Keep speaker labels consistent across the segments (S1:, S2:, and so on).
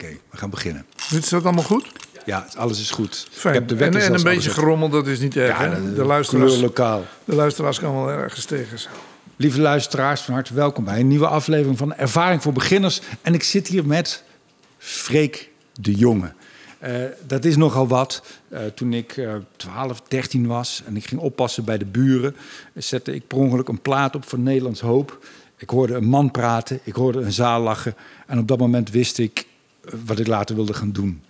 S1: Oké, we gaan beginnen.
S2: Is dat allemaal goed?
S1: Ja, alles is goed.
S2: Fijn.
S1: Ik heb de
S2: en,
S1: wekker
S2: en een beetje gerommel, dat is niet erg.
S1: Ja, de,
S2: de, luisteraars,
S1: lokaal.
S2: de luisteraars kan wel ergens tegen zijn.
S1: Lieve luisteraars, van harte welkom bij een nieuwe aflevering van Ervaring voor Beginners. En ik zit hier met Freek de Jonge. Eh, dat is nogal wat. Eh, toen ik eh 12, 13 was en ik ging oppassen bij de buren, zette ik per ongeluk een plaat op van Nederlands Hoop. Ik hoorde een man praten, ik hoorde een zaal lachen. En op dat moment wist ik eh, wat ik later wilde gaan doen.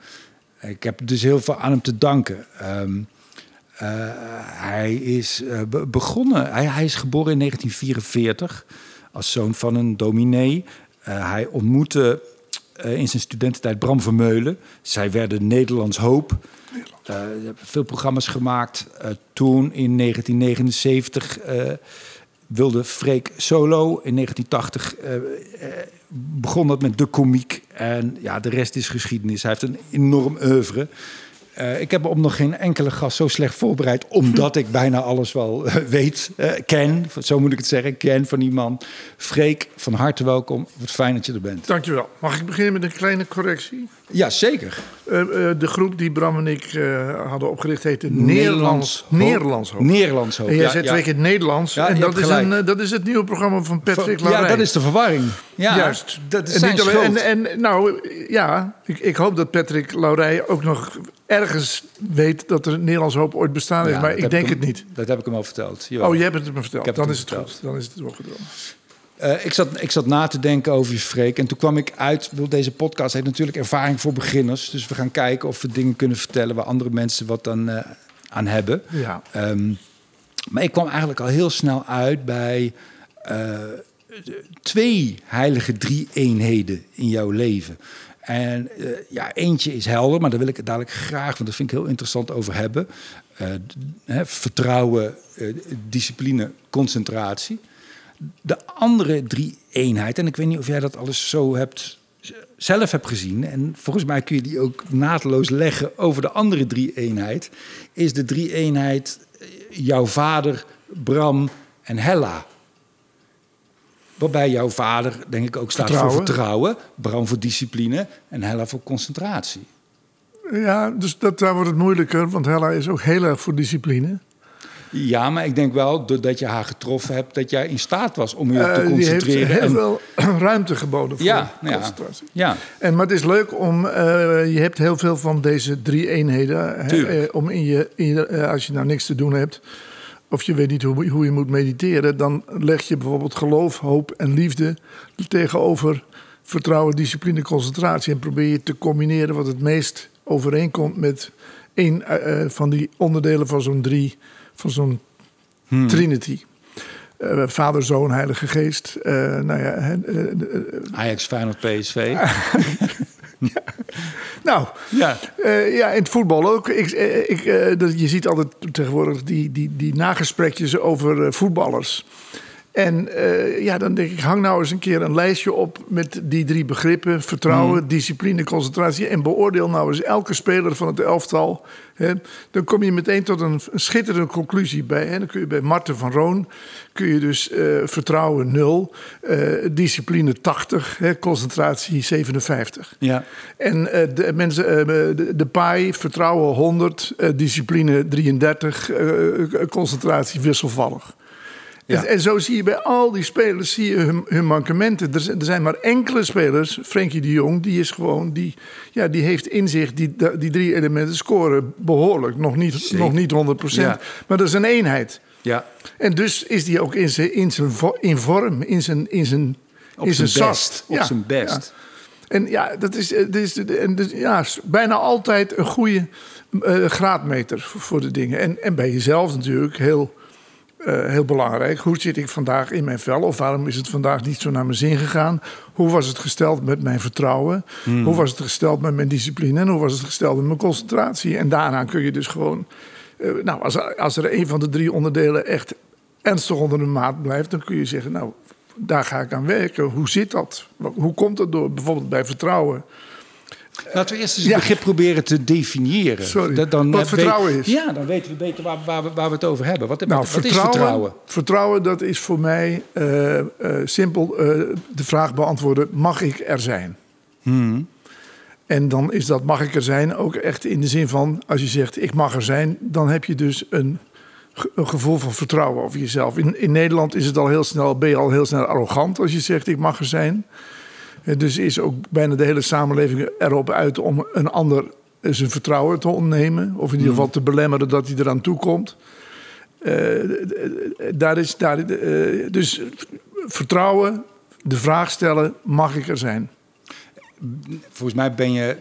S1: Ik heb dus heel veel aan hem te danken. Ehm, eh, hij is eh, be- begonnen, hij, hij is geboren in 1944 als zoon van een dominee. Eh, hij ontmoette in zijn studententijd Bram Vermeulen. Zij werden Nederlands Hoop. Hebben veel programma's gemaakt. Toen in 1979 eh, wilde Freek solo. In 1980 eh, eh, begon dat met de komiek. En ja, de rest is geschiedenis. Hij heeft een enorm oeuvre. Eh, ik heb op nog geen enkele gast zo slecht voorbereid, omdat ik bijna alles wel eh, weet, eh, ken, zo moet ik het zeggen, ken van die man. Freek, van harte welkom. Wat fijn dat je er bent.
S2: Dankjewel. Mag ik beginnen met een kleine correctie?
S1: Ja, zeker.
S2: De groep die Bram en ik hadden opgericht heette Nederlands. Nederlands Hoop.
S1: Nederlands Hoop.
S2: En jij
S1: ja,
S2: zei
S1: ja.
S2: twee keer Nederlands.
S1: Ja,
S2: en dat is, een, dat is het nieuwe programma van Patrick
S1: Ja,
S2: Larrey.
S1: dat is de verwarring. Ja,
S2: Juist.
S1: Dat is
S2: en, en, en nou, ja, ik, ik hoop dat Patrick Laurij ook nog ergens weet dat er een Nederlands hoop ooit bestaan heeft.
S1: Ja,
S2: maar ik denk
S1: hem-
S2: het niet.
S1: Dat heb ik hem al verteld. Jawel.
S2: Oh, jij hebt het me verteld. Dan is het goed. Dan is het doorgedrongen.
S1: Eh, ik, zat, ik zat na te denken over je Freek. En toen kwam ik uit. Deze podcast heeft natuurlijk ervaring voor beginners. Dus we gaan kijken of we dingen kunnen vertellen waar andere mensen wat dan eh, aan hebben.
S2: Ja.
S1: Ehm, maar ik kwam eigenlijk al heel snel uit bij eh, twee heilige drie-eenheden in jouw leven. En eh, ja, eentje is helder, maar daar wil ik het dadelijk graag, want dat vind ik heel interessant over hebben. Eh, vertrouwen, eh, discipline, concentratie. De andere drie-eenheid, en ik weet niet of jij dat alles zo hebt zelf hebt gezien, en volgens mij kun je die ook naadloos leggen over de andere drie-eenheid, is de drie-eenheid eh, jouw vader, Bram en Hella. Waarbij jouw vader, denk ik, ook staat
S2: Vertrouwen.
S1: voor vertrouwen, Bram voor discipline en Hella voor concentratie.
S2: Ja, dus dat, daar wordt het moeilijker, want Hella is ook heel erg voor discipline.
S1: Ja, maar ik denk wel, doordat je haar getroffen hebt, dat jij in staat was om je
S2: Eh,
S1: te
S2: die heeft
S1: concentreren.
S2: heel
S1: en-
S2: veel ruimte geboden voor
S1: ja,
S2: concentratie.
S1: ja,
S2: En, maar het is leuk om, eh, je hebt heel veel van deze drie eenheden. hè, eh, om in je, in je eh, als je nou niks te doen hebt, of je weet niet hoe, hoe je moet mediteren, dan leg je bijvoorbeeld geloof, hoop en liefde tegenover vertrouwen, discipline, concentratie. En probeer je te combineren wat het meest overeenkomt met een eh, eh, van die onderdelen van zo'n drie, van zo'n
S1: Hmm.
S2: trinity. Eh, Vader, Zoon, Heilige Geest. Eh, nou ja, eh,
S1: Ajax, Feyenoord, PSV.
S2: nou,
S1: Ja,
S2: Eh, ja, in het voetbal ook. Ik, eh, ik, eh, dat, je ziet altijd tegenwoordig die, die, die nagesprekjes over voetballers. En eh, ja, dan denk ik, hang nou eens een keer een lijstje op met die drie begrippen: vertrouwen, discipline, concentratie. En beoordeel nou eens elke speler van het elftal. Hè. Dan kom je meteen tot een, een schitterende conclusie bij. Hè. Dan kun je bij Marten van Roon kun je dus eh, vertrouwen 0, discipline 80, hè, concentratie 57.
S1: ja.
S2: En eh, de mensen, eh, de, de paai, vertrouwen 100, eh, discipline 33, eh, concentratie wisselvallig.
S1: Ja.
S2: En, zo zie je bij al die spelers zie je hun, hun mankementen. Er, zijn- er zijn maar enkele spelers, Frenkie de Jong, die is gewoon, die, ja, die heeft in zich die, die drie elementen scoren behoorlijk. Nog niet,
S1: Zeker.
S2: nog niet 100
S1: Ja.
S2: maar dat is een eenheid.
S1: ja.
S2: En dus is die ook in zijn, in zijn in vorm, in zijn, in zijn,
S1: Op
S2: in
S1: zijn
S2: zijn
S1: best. Op
S2: Ja,
S1: zijn best.
S2: En ja, dat is, eh, dat is en dus, ja, bijna altijd een goede eh, graadmeter voor, voor de dingen. En, en bij jezelf natuurlijk heel, eh, heel belangrijk. Hoe zit ik vandaag in mijn vel? Of waarom is het vandaag niet zo naar mijn zin gegaan? Hoe was het gesteld met mijn vertrouwen? Hoe was het gesteld met mijn discipline? En hoe was het gesteld met mijn concentratie? En daarna kun je dus gewoon... eh, nou, als, als er een van de drie onderdelen echt ernstig onder de maat blijft... dan kun je zeggen, nou, daar ga ik aan werken. Hoe zit dat? Hoe komt dat door? Bijvoorbeeld bij vertrouwen.
S1: Laten we eerst eens
S2: Ja.
S1: het begrip proberen te definiëren.
S2: Sorry.
S1: Dat dan,
S2: Wat vertrouwen
S1: weet-
S2: is.
S1: Ja, dan weten we beter waar, waar, we- waar we het over hebben. Wat,
S2: Nou,
S1: wat, wat is vertrouwen?
S2: Vertrouwen, dat is voor mij eh, eh, simpel eh, de vraag beantwoorden: mag ik er zijn?
S1: Hmm.
S2: En dan is dat mag ik er zijn ook echt in de zin van... als je zegt ik mag er zijn, dan heb je dus een gevoel van vertrouwen over jezelf. In, in Nederland is het al heel snel, ben je al heel snel arrogant als je zegt ik mag er zijn. Eh, Dus is ook bijna de hele samenleving erop uit om een ander eh, zijn vertrouwen te ontnemen. Of in ieder geval te belemmeren dat hij eraan toekomt. Eh, daar is, daar, dus vertrouwen, de vraag stellen, mag ik er zijn?
S1: Volgens mij ben je,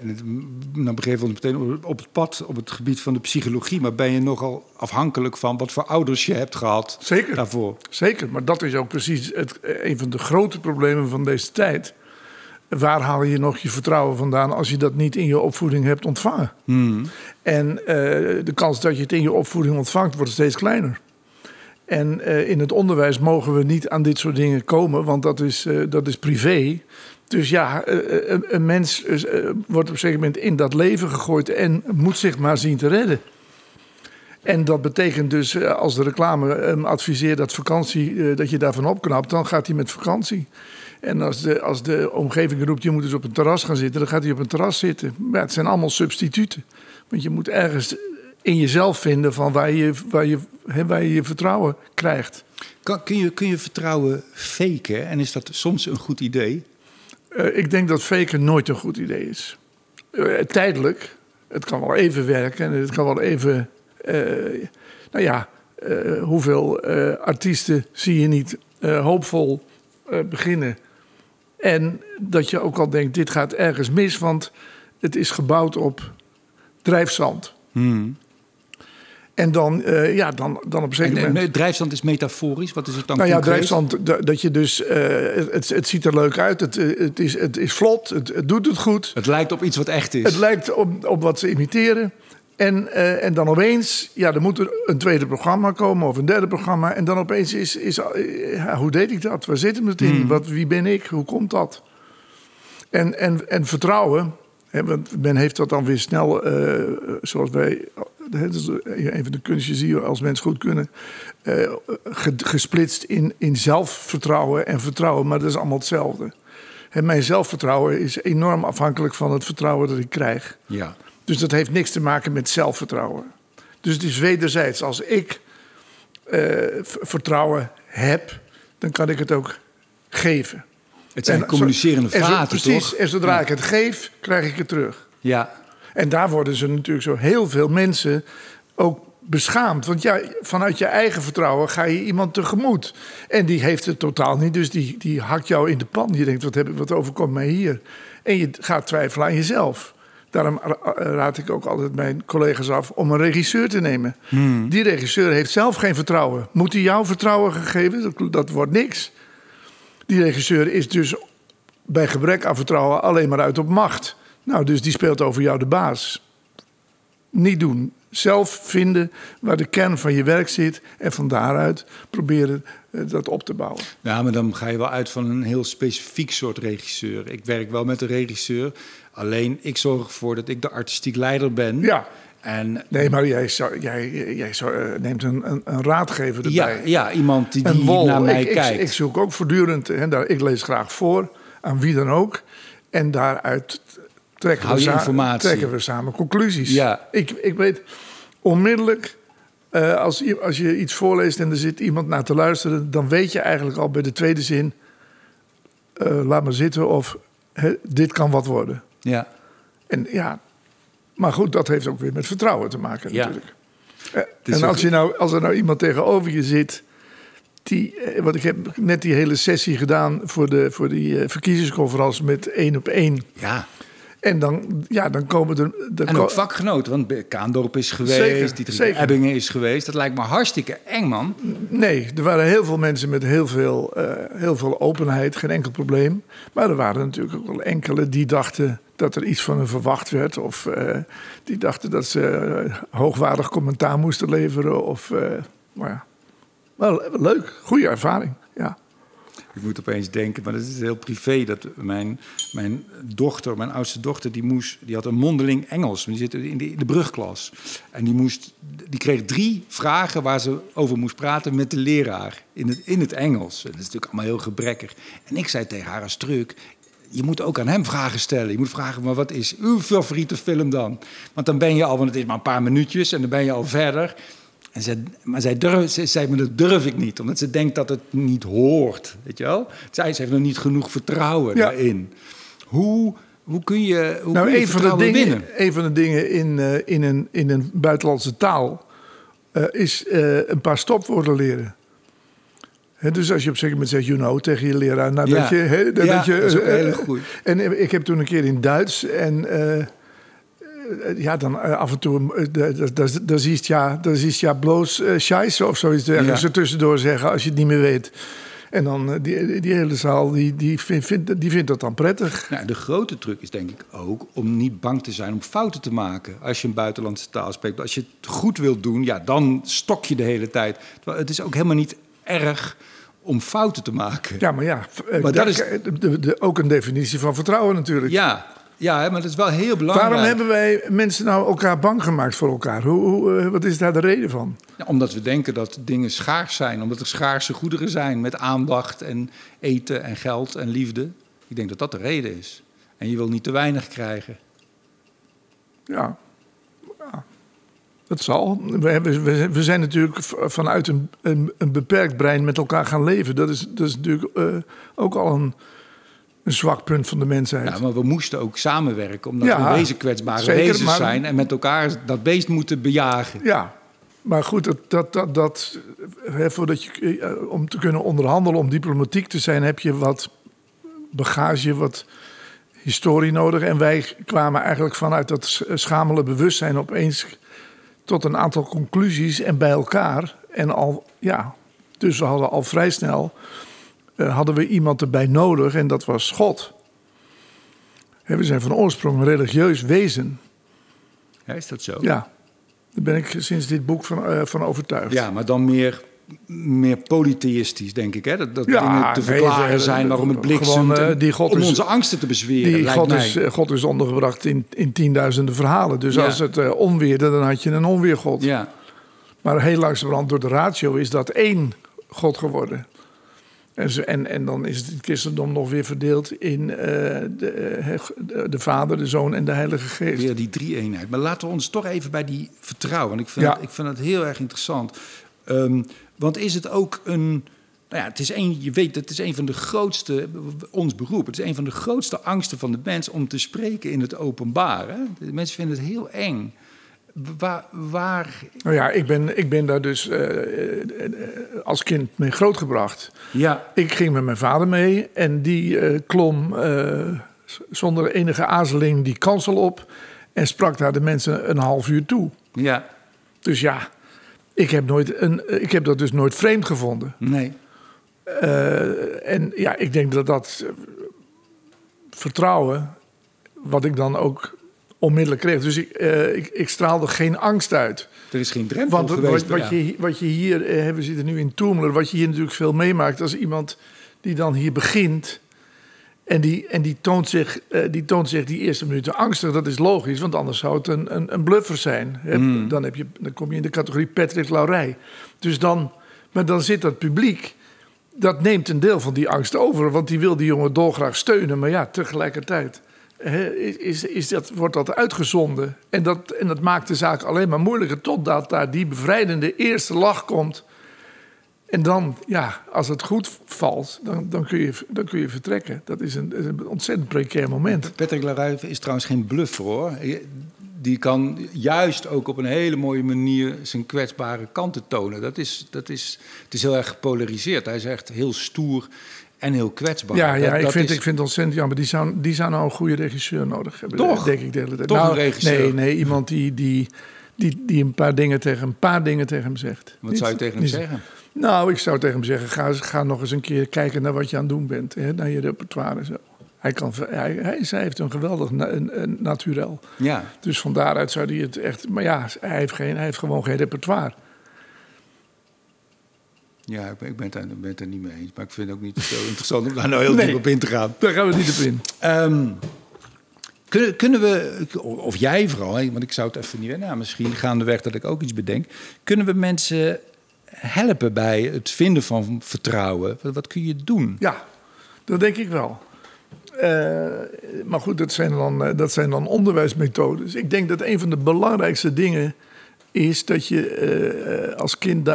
S1: dan begreep ik meteen op het pad op het gebied van de psychologie, maar ben je nogal afhankelijk van wat voor ouders je hebt gehad
S2: Zeker.
S1: daarvoor.
S2: Zeker, maar dat is ook precies het, een van de grote problemen van deze tijd. Waar haal je nog je vertrouwen vandaan als je dat niet in je opvoeding hebt ontvangen? En eh, de kans dat je het in je opvoeding ontvangt wordt steeds kleiner. En eh, in het onderwijs mogen we niet aan dit soort dingen komen, want dat is, eh, dat is privé. Dus ja, een, mens wordt op een gegeven moment in dat leven gegooid en moet zich maar zien te redden. En dat betekent dus, als de reclame hem adviseert dat vakantie, dat je daarvan opknapt, dan gaat hij met vakantie. En als de, als de omgeving roept, je moet dus op een terras gaan zitten, dan gaat hij op een terras zitten. Maar het zijn allemaal substituten. Want je moet ergens in jezelf vinden van waar je waar je, waar je, je vertrouwen krijgt.
S1: Kan, kun, je, kun je vertrouwen faken en is dat soms een goed idee?
S2: Eh, ik denk dat faken nooit een goed idee is. Eh, tijdelijk. Het kan wel even werken en het kan wel even. eh, nou ja, hoeveel artiesten zie je niet hoopvol beginnen? En dat je ook al denkt: dit gaat ergens mis, want het is gebouwd op drijfzand. En dan, eh, ja, dan, dan op een zeker
S1: En,
S2: moment.
S1: en, drijfstand is metaforisch. Wat is het dan
S2: Nou ja,
S1: concreet?
S2: da- dat je dus, eh, het, het ziet er leuk uit, het, eh, het, is, het is vlot, het, het doet het goed.
S1: Het lijkt op iets wat echt is.
S2: Het lijkt op, op wat ze imiteren. En, eh, en dan opeens, ja, er moet er een tweede programma komen of een derde programma. En dan opeens is, is eh, ja, hoe deed ik dat? Waar zit hem het in? Wat, wie ben ik? Hoe komt dat? En, en, en vertrouwen, hè, want men heeft dat dan weer snel, eh, zoals wij, hè, een van de kunstjes die we als mens goed kunnen, ge- gesplitst in, in zelfvertrouwen en vertrouwen. Maar dat is allemaal hetzelfde. Hè, mijn zelfvertrouwen is enorm afhankelijk van het vertrouwen dat ik krijg.
S1: Ja.
S2: Dus dat heeft niks te maken met zelfvertrouwen. Dus het is wederzijds. Als ik eh, vertrouwen heb, dan kan ik het ook geven.
S1: Het zijn
S2: En
S1: communicerende
S2: en zo-
S1: vaten,
S2: Precies.
S1: toch?
S2: En zodra ik het geef, krijg ik het terug.
S1: Ja.
S2: En daar worden ze natuurlijk zo heel veel mensen ook beschaamd. Want ja, vanuit je eigen vertrouwen ga je iemand tegemoet. En die heeft het totaal niet, dus die, die hakt jou in de pan. Je denkt, wat, heb ik, wat overkomt mij hier? En je gaat twijfelen aan jezelf. Daarom ra- raad ik ook altijd mijn collega's af om een regisseur te nemen. Die regisseur heeft zelf geen vertrouwen. Moet hij jou vertrouwen gegeven? Dat, dat wordt niks. Die regisseur is dus bij gebrek aan vertrouwen alleen maar uit op macht. Nou, dus die speelt over jou de baas. Niet doen. Zelf vinden waar de kern van je werk zit en van daaruit proberen eh, dat op te bouwen.
S1: Ja, maar dan ga je wel uit van een heel specifiek soort regisseur. Ik werk wel met een regisseur. Alleen ik zorg ervoor dat ik de artistiek leider ben.
S2: Ja.
S1: En
S2: Nee, maar jij, zou, jij, jij zou, eh, neemt een, een, een raadgever
S1: ja,
S2: erbij.
S1: ja, iemand die, die
S2: wol.
S1: naar mij
S2: ik,
S1: kijkt.
S2: ik zoek ook voortdurend, hè, daar, ik lees graag voor aan wie dan ook. En daaruit trekken, we, sa- trekken we samen conclusies.
S1: Ja.
S2: Ik, ik weet onmiddellijk, eh, als, als je iets voorleest en er zit iemand naar te luisteren, dan weet je eigenlijk al bij de tweede zin, eh, laat maar zitten of dit kan wat worden.
S1: Ja.
S2: En ja, maar goed, dat heeft ook weer met vertrouwen te maken
S1: Ja.
S2: natuurlijk. Eh, en als, je nou, als er nou iemand tegenover je zit, die, eh, want ik heb net die hele sessie gedaan voor, de, voor die eh, verkiezingsconferentie met één op één.
S1: ja.
S2: En dan, ja, dan komen er... dan
S1: En ook vakgenoten, want Kaandorp is geweest,
S2: zeker.
S1: Ebbingen is geweest. Dat lijkt me hartstikke eng, man.
S2: Nee, er waren heel veel mensen met heel veel, eh, heel veel openheid, geen enkel probleem. Maar er waren natuurlijk ook wel enkele die dachten dat er iets van hen verwacht werd. Of eh, die dachten dat ze eh, hoogwaardig commentaar moesten leveren. Of, maar ja, wel leuk, goede ervaring. Ja.
S1: Ik moet opeens denken, maar dat is heel privé. Dat mijn, mijn dochter, mijn oudste dochter, die, moest, die had een mondeling Engels. Die zit in de, de brugklas. En die, moest, die kreeg drie vragen waar ze over moest praten met de leraar. In het, in het Engels. En dat is natuurlijk allemaal heel gebrekkig. En ik zei tegen haar als truc... je moet ook aan hem vragen stellen. Je moet vragen, maar wat is uw favoriete film dan? Want dan ben je al, want het is maar een paar minuutjes en dan ben je al verder. En zij, maar zij, durf, zij zei, maar dat durf ik niet, omdat ze denkt dat het niet hoort. Weet je wel? Zij ze heeft nog niet genoeg vertrouwen
S2: Ja.
S1: daarin. Hoe, hoe kun je, hoe
S2: nou,
S1: kun je
S2: een van, de
S1: vertrouwen
S2: dingen,
S1: winnen?
S2: een van de dingen in, eh, in, een, in een buitenlandse taal eh, is eh, een paar stopwoorden leren. Hè, dus als je op een zeker moment zegt, you know, tegen je leraar. Nou,
S1: Ja.
S2: dat je, hè, dat,
S1: Ja,
S2: dat je,
S1: dat is ook hele goeie.
S2: En ik heb toen een keer in Duits en... eh, ja, dan eh, af en toe, eh, da- da- da- dat is ja, dat is ja bloos eh scheisse of zoiets dergelijks.
S1: Ja.
S2: Er tussendoor zeggen als je het niet meer weet. En dan die, die hele zaal, die, die, vindt, die vindt dat dan prettig.
S1: Nou, de grote truc is denk ik ook om niet bang te zijn om fouten te maken. Als je een buitenlandse taal spreekt. Als je het goed wilt doen, ja, dan stok je de hele tijd. Het is ook helemaal niet erg om fouten te maken.
S2: Ja, maar ja,
S1: Maar dat is-
S2: de, de- de- ook een definitie van vertrouwen natuurlijk.
S1: Ja, ja maar dat is wel heel belangrijk.
S2: Waarom hebben wij mensen nou elkaar bang gemaakt voor elkaar? Hoe, hoe, eh, wat is daar de reden van?
S1: Ja, omdat we denken dat dingen schaars zijn. Omdat er schaarse goederen zijn met aandacht en eten en geld en liefde. Ik denk dat dat de reden is. En je wil niet te weinig krijgen.
S2: Ja, ja dat zal. We, hebben, we, we zijn natuurlijk vanuit een, een, een beperkt brein met elkaar gaan leven. Dat is, dat is natuurlijk eh, ook al een, een zwak punt van de mensheid.
S1: Ja, maar we moesten ook samenwerken. Omdat
S2: Ja,
S1: we wezen kwetsbare
S2: zeker,
S1: wezens
S2: maar-
S1: zijn. En met elkaar dat beest moeten bejagen.
S2: Ja, maar goed, dat, dat, dat, dat, hè, voordat je, eh, om te kunnen onderhandelen, om diplomatiek te zijn, heb je wat bagage, wat historie nodig. En wij kwamen eigenlijk vanuit dat sch- schamele bewustzijn opeens tot een aantal conclusies en bij elkaar. En al, ja, dus we hadden al vrij snel, hadden we iemand erbij nodig en dat was God. We zijn van oorsprong een religieus wezen.
S1: Ja, is dat zo?
S2: Ja, daar ben ik sinds dit boek van, eh, van overtuigd.
S1: Ja, maar dan meer, meer polytheïstisch, denk ik. Hè? Dat, dat
S2: Ja,
S1: dingen te verklaren
S2: eh,
S1: zijn waarom het bliksemt.
S2: gewoon, eh, die God
S1: om
S2: is-
S1: onze angsten te bezweren,
S2: Die God
S1: mij.
S2: is, eh, God is ondergebracht in, in tienduizenden verhalen. Dus
S1: Ja.
S2: als het eh, onweerde, dan had je een onweergod.
S1: Ja,
S2: Maar heel langzamerhand door de ratio is dat één God geworden. En, en, dan is het christendom nog weer verdeeld in eh, de, eh, de, de Vader, de Zoon en de Heilige Geest.
S1: weer die drie-eenheid. Maar laten we ons toch even bij die vertrouwen. Want ik vind,
S2: Ja.
S1: het, ik vind het heel erg interessant. Ehm, want is het ook een... Nou ja, het is een, je weet, het is een van de grootste, ons beroep, het is een van de grootste angsten van de mens om te spreken in het openbaar. Hè? De mensen vinden het heel eng. Waar, waar
S2: Nou ja, ik ben, ik ben daar dus eh, eh, als kind mee grootgebracht.
S1: ja,
S2: Ik ging met mijn vader mee en die eh, klom zonder enige aarzeling die kansel op en sprak daar de mensen een half uur toe.
S1: ja,
S2: Dus ja, ik heb, nooit een, ik heb dat dus nooit vreemd gevonden.
S1: nee.
S2: En ja, ik denk dat dat vertrouwen, wat ik dan ook onmiddellijk kreeg. Dus ik, eh, ik, ik straalde geen angst uit.
S1: Er is geen drempel
S2: Want wat,
S1: geweest.
S2: wat,
S1: ja.
S2: je, wat je hier, eh, we zitten nu in Toemler, wat je hier natuurlijk veel meemaakt als iemand die dan hier begint. En die, en die, toont zich, eh, die toont zich die eerste minuten angstig. Dat is logisch, want anders zou het een, een, een bluffer zijn.
S1: Hmm.
S2: Dan, heb je, dan kom je in de categorie Patrick Laurij. Dus dan, maar dan zit dat publiek, dat neemt een deel van die angst over. Want die wil die jongen dolgraag steunen. Maar ja, tegelijkertijd is, is dat, wordt dat uitgezonden. En dat, en dat maakt de zaak alleen maar moeilijker. Totdat daar die bevrijdende eerste lach komt. En dan, ja, als het goed valt, dan, dan, kun, je, dan kun je vertrekken. Dat is een, een ontzettend precair moment.
S1: Patrick Laruif is trouwens geen bluffer hoor. Die kan juist ook op een hele mooie manier zijn kwetsbare kanten tonen. Dat is, dat is, het is heel erg gepolariseerd. Hij is echt heel stoer en heel kwetsbaar.
S2: Ja, ja
S1: Dat-
S2: ik, vind,
S1: is-
S2: ik vind het ontzettend jammer. Die zou, die zou nou een goede regisseur nodig hebben.
S1: Toch?
S2: Denk ik de hele tijd.
S1: Toch
S2: Nou,
S1: een regisseur?
S2: Nee, nee iemand die, die, die, die een, paar dingen tegen, een paar dingen tegen hem zegt.
S1: Wat
S2: Niet-
S1: zou je tegen hem zeggen?
S2: Nou, ik zou tegen hem zeggen, ga, ga nog eens een keer kijken naar wat je aan het doen bent. Hè, naar je repertoire en zo. Hij, kan, hij, hij, hij heeft een geweldig na, een, een naturel.
S1: Ja,
S2: Dus van daaruit zou hij het echt... Maar ja, hij heeft, geen, hij heeft gewoon geen repertoire.
S1: Ja ik, ben, ik ben, het ben het er niet mee eens. Maar ik vind het ook niet zo interessant om daar nou heel
S2: Nee.
S1: diep op in te gaan.
S2: Daar gaan we niet op in.
S1: Ehm, kunnen, kunnen we, of jij vooral, want ik zou het even niet weten, nou, misschien gaandeweg dat ik ook iets bedenk. Kunnen we mensen helpen bij het vinden van vertrouwen? Wat, wat kun je doen?
S2: Ja, dat denk ik wel. Eh, maar goed, dat zijn, dan, eh, dat zijn dan onderwijsmethodes. Ik denk dat een van de belangrijkste dingen is dat je eh, als kind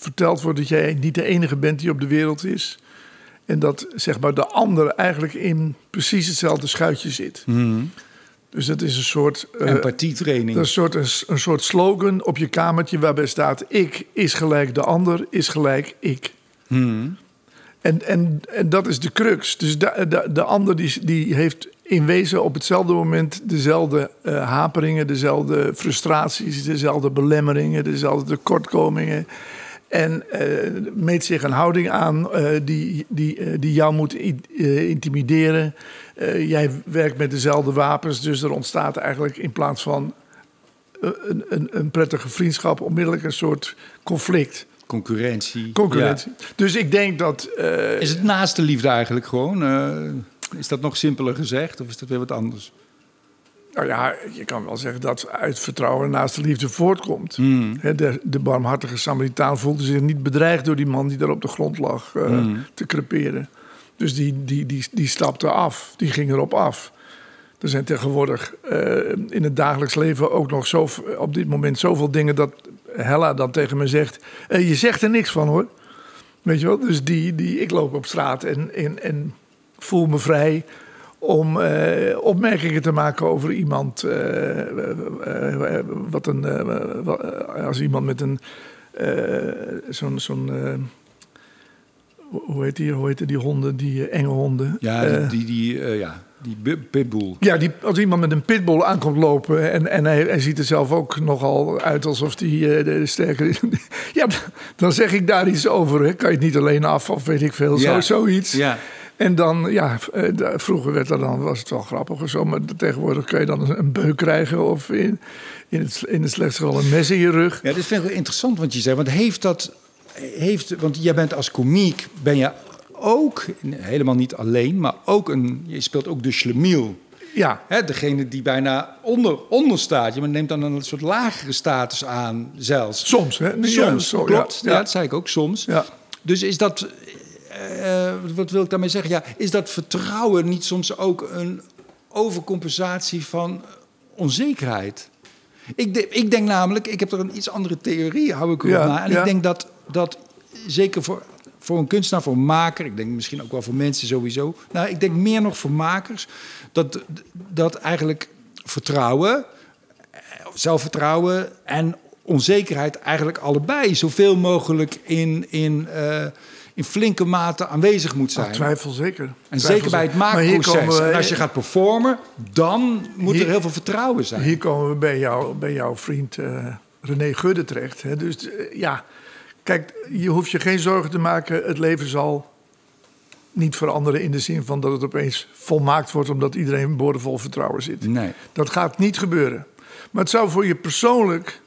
S2: verteld wordt dat jij niet de enige bent die op de wereld is. En dat zeg maar, de ander eigenlijk in precies hetzelfde schuitje zit. Dus dat is een soort. eh,
S1: Empathietraining.
S2: een soort, een, een soort slogan op je kamertje waarbij staat: Ik is gelijk de ander, is gelijk ik. En, en, en dat is de crux. Dus de, de, de ander die, die heeft in wezen op hetzelfde moment dezelfde eh, haperingen, dezelfde frustraties, dezelfde belemmeringen, dezelfde tekortkomingen. En eh, meet zich een houding aan eh, die, die, eh, die jou moet intimideren. Eh, jij werkt met dezelfde wapens, dus er ontstaat eigenlijk in plaats van een, een, een prettige vriendschap onmiddellijk een soort conflict,
S1: Concurrentie.
S2: concurrentie. Dus ik denk dat. eh.
S1: Is het naaste liefde eigenlijk gewoon? eh, is dat nog simpeler gezegd of is dat weer wat anders?
S2: Nou ja, je kan wel zeggen dat uit vertrouwen naast de liefde voortkomt.
S1: Hmm.
S2: De, de barmhartige Samaritaan voelde zich niet bedreigd door die man die daar op de grond lag eh,
S1: Hmm.
S2: te creperen. Dus die, die, die, die stapte af, die ging erop af. Er zijn tegenwoordig eh, in het dagelijks leven ook nog zo, op dit moment zoveel dingen dat Hella dan tegen me zegt: eh, Je zegt er niks van hoor. Weet je wel? Dus die, die, ik loop op straat en, en, en voel me vrij om eh, opmerkingen te maken over iemand. eh, eh, wat een, wat- als iemand met een. zo'n. zo'n hoe heet die, hoe heet die honden, die enge honden?
S1: Ja, die, die, die, ja, die pitbull.
S2: ja, die, als iemand met een pitbull aankomt lopen en, en hij, hij ziet er zelf ook nogal uit alsof hij de, de sterker is. Ja, dan zeg ik daar iets over. Hè. Kan je het niet alleen af of weet ik veel,
S1: Ja.
S2: zo, zoiets.
S1: Ja.
S2: En dan, ja, eh, vroeger werd er dan, was het wel grappig of zo, maar tegenwoordig kun je dan een- beuk krijgen of in, in, het, in het slechtste geval een mes in je rug.
S1: Ja, dit vind ik wel interessant wat je zegt. Want heeft dat. Heeft, want jij bent als komiek. Ben je ook. Helemaal niet alleen. Maar ook een. Je speelt ook de schlemiel.
S2: Ja,
S1: Hè, degene die bijna onder, onder staat. Je neemt dan een soort lagere status aan zelfs.
S2: soms. Hè. Ja,
S1: Soms,
S2: zo,
S1: klopt. Ja,
S2: Ja,
S1: dat zei ik ook soms.
S2: Ja.
S1: Dus is dat... eh, wat wil ik daarmee zeggen? Ja, is dat vertrouwen niet soms ook een overcompensatie van onzekerheid? Ik, de- ik denk namelijk, ik heb er een iets andere theorie, hou ik erop
S2: Ja,
S1: na. En
S2: ja.
S1: ik denk dat, dat zeker voor, voor een kunstenaar, voor een maker... ik denk misschien ook wel voor mensen sowieso... nou, ik denk meer nog voor makers... dat, dat eigenlijk vertrouwen zelfvertrouwen en onzekerheid eigenlijk allebei zoveel mogelijk in, in, eh, in flinke mate aanwezig moet zijn.
S2: Ah, twijfel zeker.
S1: en
S2: Twijfel
S1: zeker bij het maakproces.
S2: we-
S1: En als je gaat performen, dan moet
S2: Hier-
S1: er heel veel vertrouwen zijn.
S2: Hier komen we bij, jou, bij jouw vriend eh, René Gudde terecht. Hè? Dus eh, ja, kijk, je hoeft je geen zorgen te maken. Het leven zal niet veranderen in de zin van dat het opeens volmaakt wordt... omdat iedereen boordevol vertrouwen zit.
S1: Nee.
S2: Dat gaat niet gebeuren. Maar het zou voor je persoonlijk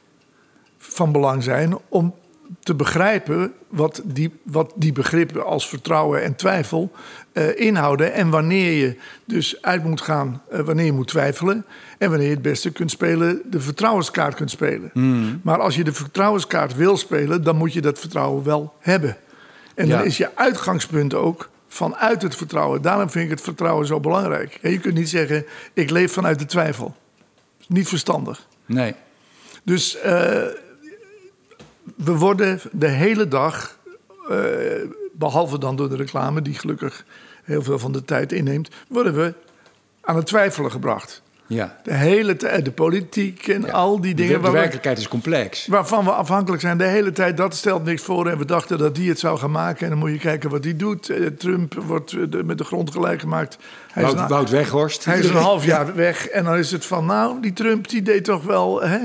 S2: van belang zijn om te begrijpen wat die, wat die begrippen als vertrouwen en twijfel eh, inhouden. En wanneer je dus uit moet gaan, eh, wanneer je moet twijfelen. En wanneer je het beste kunt spelen, de vertrouwenskaart kunt spelen. Maar als je de vertrouwenskaart wil spelen, dan moet je dat vertrouwen wel hebben. En
S1: Ja.
S2: dan is je uitgangspunt ook vanuit het vertrouwen. Daarom vind ik het vertrouwen zo belangrijk. Je kunt niet zeggen, ik leef vanuit de twijfel. Niet verstandig.
S1: Nee.
S2: Dus eh, we worden de hele dag, eh, behalve dan door de reclame, die gelukkig heel veel van de tijd inneemt, worden we aan het twijfelen gebracht.
S1: Ja.
S2: De hele tijd, de politiek en al die
S1: De,
S2: dingen
S1: de
S2: waar we-
S1: werkelijkheid is complex.
S2: waarvan we afhankelijk zijn de hele tijd. Dat stelt niks voor en we dachten dat die het zou gaan maken. En dan moet je kijken wat die doet. Eh, Trump wordt eh, de- met de grond gelijk gemaakt. Hij is
S1: Wout, Wout Weghorst.
S2: hij is een half jaar weg en dan is het van, nou, die Trump die deed toch wel hè,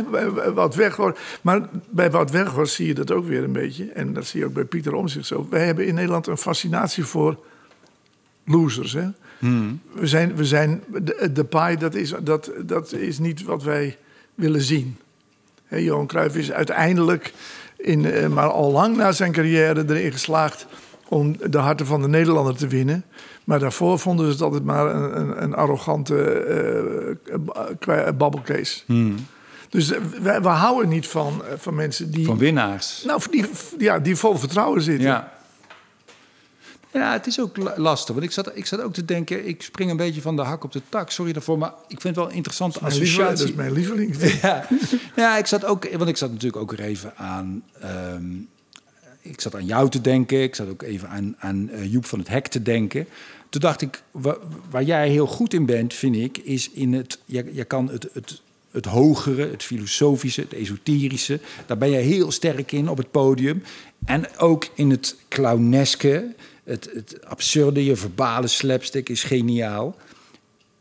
S2: Wout Weghorst. Maar bij Wout Weghorst zie je dat ook weer een beetje. En dat zie je ook bij Pieter Omtzigt zo. Wij hebben in Nederland een fascinatie voor losers. Hè? We zijn, we zijn de, de paai, dat is, dat, dat is niet wat wij willen zien. Hè, Johan Cruijff is uiteindelijk, in, eh, maar al lang na zijn carrière, erin geslaagd om de harten van de Nederlander te winnen. Maar daarvoor vonden ze het altijd maar een, een, een arrogante eh, kwa- babbelkees. Dus wij, we houden niet van, van mensen die,
S1: Van winnaars.
S2: nou, die, ja, die vol vertrouwen zitten.
S1: Ja. Ja, het is ook la- lastig. Want ik zat, ik zat ook te denken, ik spring een beetje van de hak op de tak. Sorry daarvoor, maar ik vind het wel een interessante
S2: dat
S1: associatie.
S2: is mijn lieveling.
S1: Ja. ja, ik zat ook, want ik zat natuurlijk ook er even aan. ehm, ik zat aan jou te denken. Ik zat ook even aan, aan eh, Joep van het Hek te denken. Toen dacht ik, wa- waar jij heel goed in bent, vind ik, is in het. Je, je kan het, het, het hogere, het filosofische, het esoterische. Daar ben je heel sterk in op het podium. En ook in het clowneske, het, het absurde, je verbale slapstick is geniaal.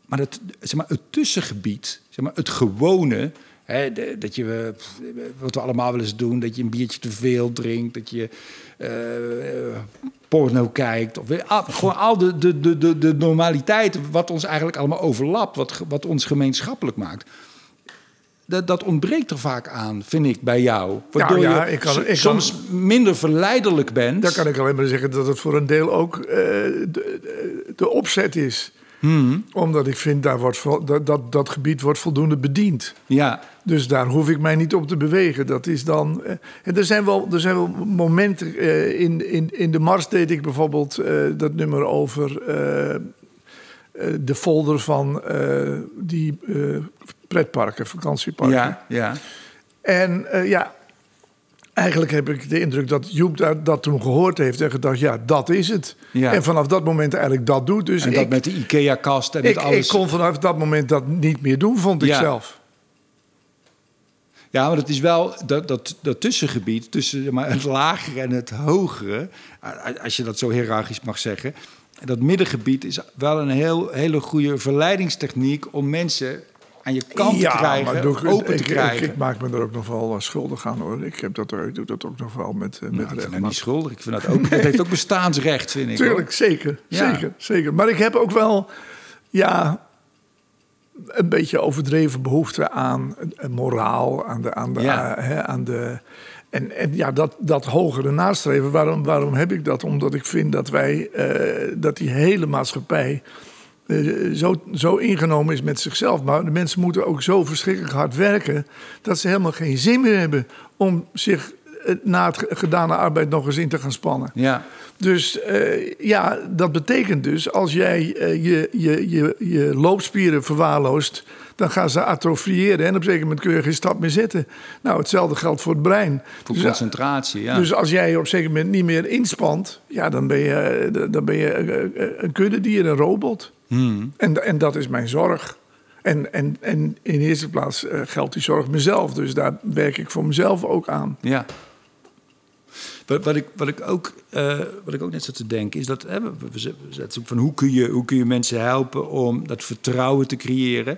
S1: Maar het, zeg maar, het tussengebied, zeg maar, het gewone, dat je, eh, wat we allemaal wel eens doen, dat je een biertje te veel drinkt, dat je eh, eh, porno kijkt, of al- gewoon al de, de, de, de, normaliteit, wat ons eigenlijk allemaal overlapt, wat, wat ons gemeenschappelijk maakt. Dat, dat ontbreekt er vaak aan, vind ik, bij jou. Waardoor
S2: ja,
S1: je
S2: ik kan-
S1: so-
S2: ik kan-
S1: soms minder verleidelijk bent.
S2: Dan kan ik alleen maar zeggen dat het voor een deel ook eh, de, opzet is.
S1: Hmm.
S2: Omdat ik vind daar wordt dat, dat dat gebied wordt voldoende bediend.
S1: Ja,
S2: Dus daar hoef ik mij niet op te bewegen. Dat is dan. eh, en er zijn wel, er zijn wel momenten. eh, in, in, in de Mars deed ik bijvoorbeeld dat nummer over de folder van die pretparken, vakantieparken.
S1: ja, ja.
S2: En eh, ja, eigenlijk heb ik de indruk dat Joep daar, dat toen gehoord heeft en gedacht: ja, dat is het.
S1: Ja.
S2: En vanaf dat moment eigenlijk dat doet. Dus
S1: En dat
S2: ik,
S1: met de IKEA-kast en met
S2: ik,
S1: alles.
S2: ik kon vanaf dat moment dat niet meer doen, vond ik
S1: Ja.
S2: zelf.
S1: Ja, maar het is wel dat, dat, dat tussengebied tussen maar, het lagere en het hogere, als je dat zo hiërarchisch mag zeggen. Dat middengebied is wel een heel, hele goede verleidingstechniek om mensen aan je kant te krijgen,
S2: ik-
S1: open te
S2: ik-
S1: krijgen.
S2: Ik, maak me er ook nog wel eh, schuldig aan hoor. Ik, heb dat, ik doe dat ook nog wel met, eh,
S1: Nou,
S2: met regelmaat.
S1: niet schuldig. Ik vind dat ook. Dat heeft ook bestaansrecht, vind ik. hoor.
S2: Tuurlijk, zeker,
S1: Ja.
S2: zeker, zeker. Maar ik heb ook wel, ja, een beetje overdreven behoefte aan eh, moraal, aan de, aan de,
S1: Ja.
S2: hè, aan de en, en ja, dat, dat hogere nastreven. Waarom, waarom heb ik dat? Omdat ik vind dat wij, eh, dat die hele maatschappij eh, zo, zo ingenomen is met zichzelf. Maar de mensen moeten ook zo verschrikkelijk hard werken dat ze helemaal geen zin meer hebben om zich eh, na het gedane arbeid nog eens in te gaan spannen.
S1: Ja,
S2: Dus eh, ja, dat betekent dus als jij je, je, je, je loopspieren verwaarloost, dan gaan ze atrofiëren en op een zeker moment kun je geen stap meer zetten. Nou, hetzelfde geldt voor het brein.
S1: voor
S2: Dus,
S1: concentratie. Ja.
S2: dus als jij je op een zeker moment niet meer inspant, ja, dan ben je, dan ben je een kuddedier, een robot.
S1: Hmm.
S2: En, en dat is mijn zorg. En, en, en in eerste plaats eh, geldt die zorg mezelf. Dus daar werk ik voor mezelf ook aan.
S1: Ja. Wat, wat, ik, wat, ik ook, eh, wat ik ook net zat te denken is dat hè, we, we op van hoe kun, je, hoe kun je mensen helpen om dat vertrouwen te creëren.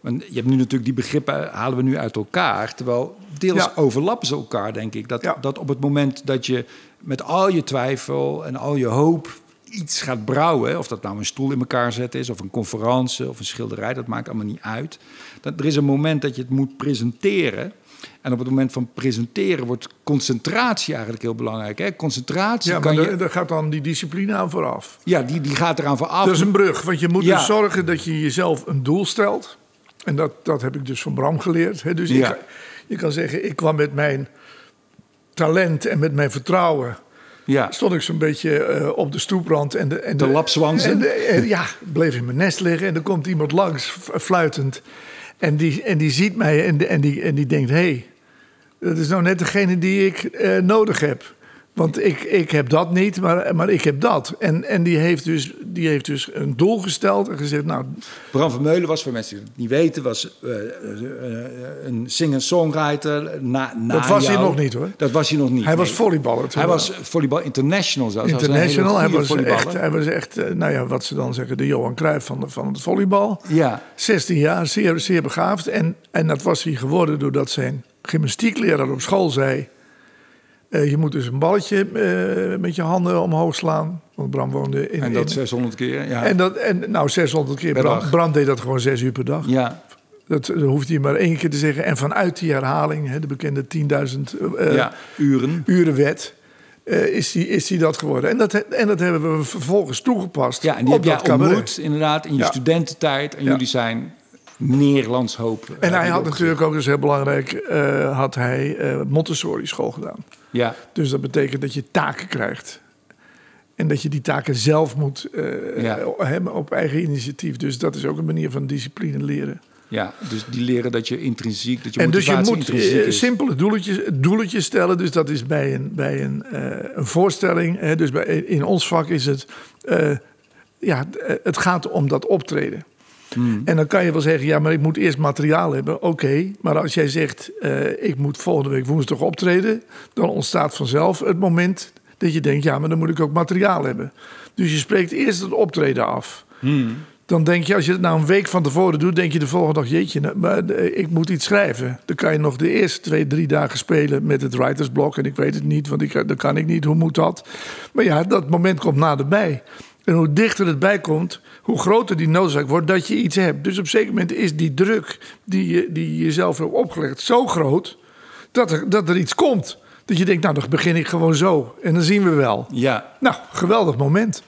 S1: Want je hebt nu natuurlijk die begrippen halen we nu uit elkaar, terwijl deels
S2: Ja.
S1: overlappen ze elkaar, denk ik. Dat,
S2: Ja.
S1: dat op het moment dat je met al je twijfel en al je hoop iets gaat brouwen, of dat nou een stoel in elkaar zetten is, of een conferentie of een schilderij, dat maakt allemaal niet uit. Dat, er is een moment dat je het moet presenteren. En op het moment van presenteren wordt concentratie eigenlijk heel belangrijk. Hè? Concentratie
S2: Ja, maar
S1: je,
S2: daar gaat dan die discipline aan vooraf.
S1: ja, die, die gaat eraan vooraf.
S2: Dat is een brug, want je moet
S1: Ja.
S2: dus zorgen dat je jezelf een doel stelt. En dat, dat heb ik dus van Bram geleerd. Hè. Dus
S1: Ja.
S2: ik, je kan zeggen, ik kwam met mijn talent en met mijn vertrouwen...
S1: ja.
S2: stond ik zo'n beetje eh, op de stoeprand. En de, en
S1: Te lapswansen?
S2: En, de- en ja, bleef in mijn nest liggen. En er komt iemand langs, fluitend. En die, en die ziet mij en, de- en, die, en die denkt... hé, hey, dat is nou net degene die ik eh, nodig heb. Want ik, ik heb dat niet, maar, maar ik heb dat. En, en die, heeft dus, die heeft dus een doel gesteld en gezegd... nou,
S1: Bram van Meulen was, voor mensen die het niet weten, was eh, eh, een singer-songwriter. Na, na
S2: Dat was hij nog niet, hoor.
S1: Dat was hij nog niet.
S2: hij was volleyballer.
S1: Hij was volleybal international zelfs.
S2: International. Hij was, echt, hij was echt, eh, nou ja, wat ze dan zeggen, de Johan Cruijff van, de- van het volleybal.
S1: Ja,
S2: 16 jaar, zeer, zeer begaafd. En, en dat was hij geworden doordat zijn gymnastiekleraar op school zei... eh, je moet dus een balletje eh, met je handen omhoog slaan. Want Bram woonde in...
S1: en dat
S2: in-
S1: 600 keer. Ja,
S2: en, dat, en nou, 600 keer. Bram. Bram deed dat gewoon zes uur per dag.
S1: ja,
S2: Dat, dat hoeft hij maar één keer te zeggen. En vanuit die herhaling, hè, de bekende 10.000 eh,
S1: ja, uren.
S2: urenwet... is, die, is die dat geworden. En dat, en dat hebben we vervolgens toegepast
S1: Ja, en die
S2: op
S1: heb
S2: dat
S1: ontmoet inderdaad in je
S2: Ja.
S1: studententijd. En
S2: Ja.
S1: jullie zijn Nederlands hoop. eh,
S2: En hij had natuurlijk ook, dat is heel belangrijk, eh, had hij eh, Montessori school gedaan.
S1: Ja,
S2: Dus dat betekent dat je taken krijgt. En dat je die taken zelf moet
S1: Ja.
S2: hebben op eigen initiatief. Dus dat is ook een manier van discipline leren.
S1: Ja, dus die leren dat je intrinsiek, dat je
S2: En dus je moet simpele doeletjes, doeletjes stellen. Dus dat is bij een, bij een, een voorstelling. Hè, dus bij, in ons vak is het... ja, het gaat om dat optreden.
S1: Hmm.
S2: En dan kan je wel zeggen, ja, maar ik moet eerst materiaal hebben. Oké, maar als jij zegt, eh, ik moet volgende week woensdag optreden... dan ontstaat vanzelf het moment dat je denkt... ja, maar dan moet ik ook materiaal hebben. Dus je spreekt eerst het optreden af. Dan denk je, als je het nou een week van tevoren doet... denk je de volgende dag, jeetje, nou, maar eh, ik moet iets schrijven. Dan kan je nog de eerste twee, drie dagen spelen met het writersblok. En ik weet het niet, want ik, dat kan ik niet. Hoe moet dat? Maar ja, dat moment komt naderbij. En hoe dichter het bij komt, hoe groter die noodzaak wordt dat je iets hebt. Dus op een zeker moment is die druk die je, die je jezelf hebt opgelegd zo groot... Dat er, dat er iets komt. Dat je denkt, nou, dan begin ik gewoon zo. En dan zien we wel.
S1: Ja,
S2: Nou, geweldig moment.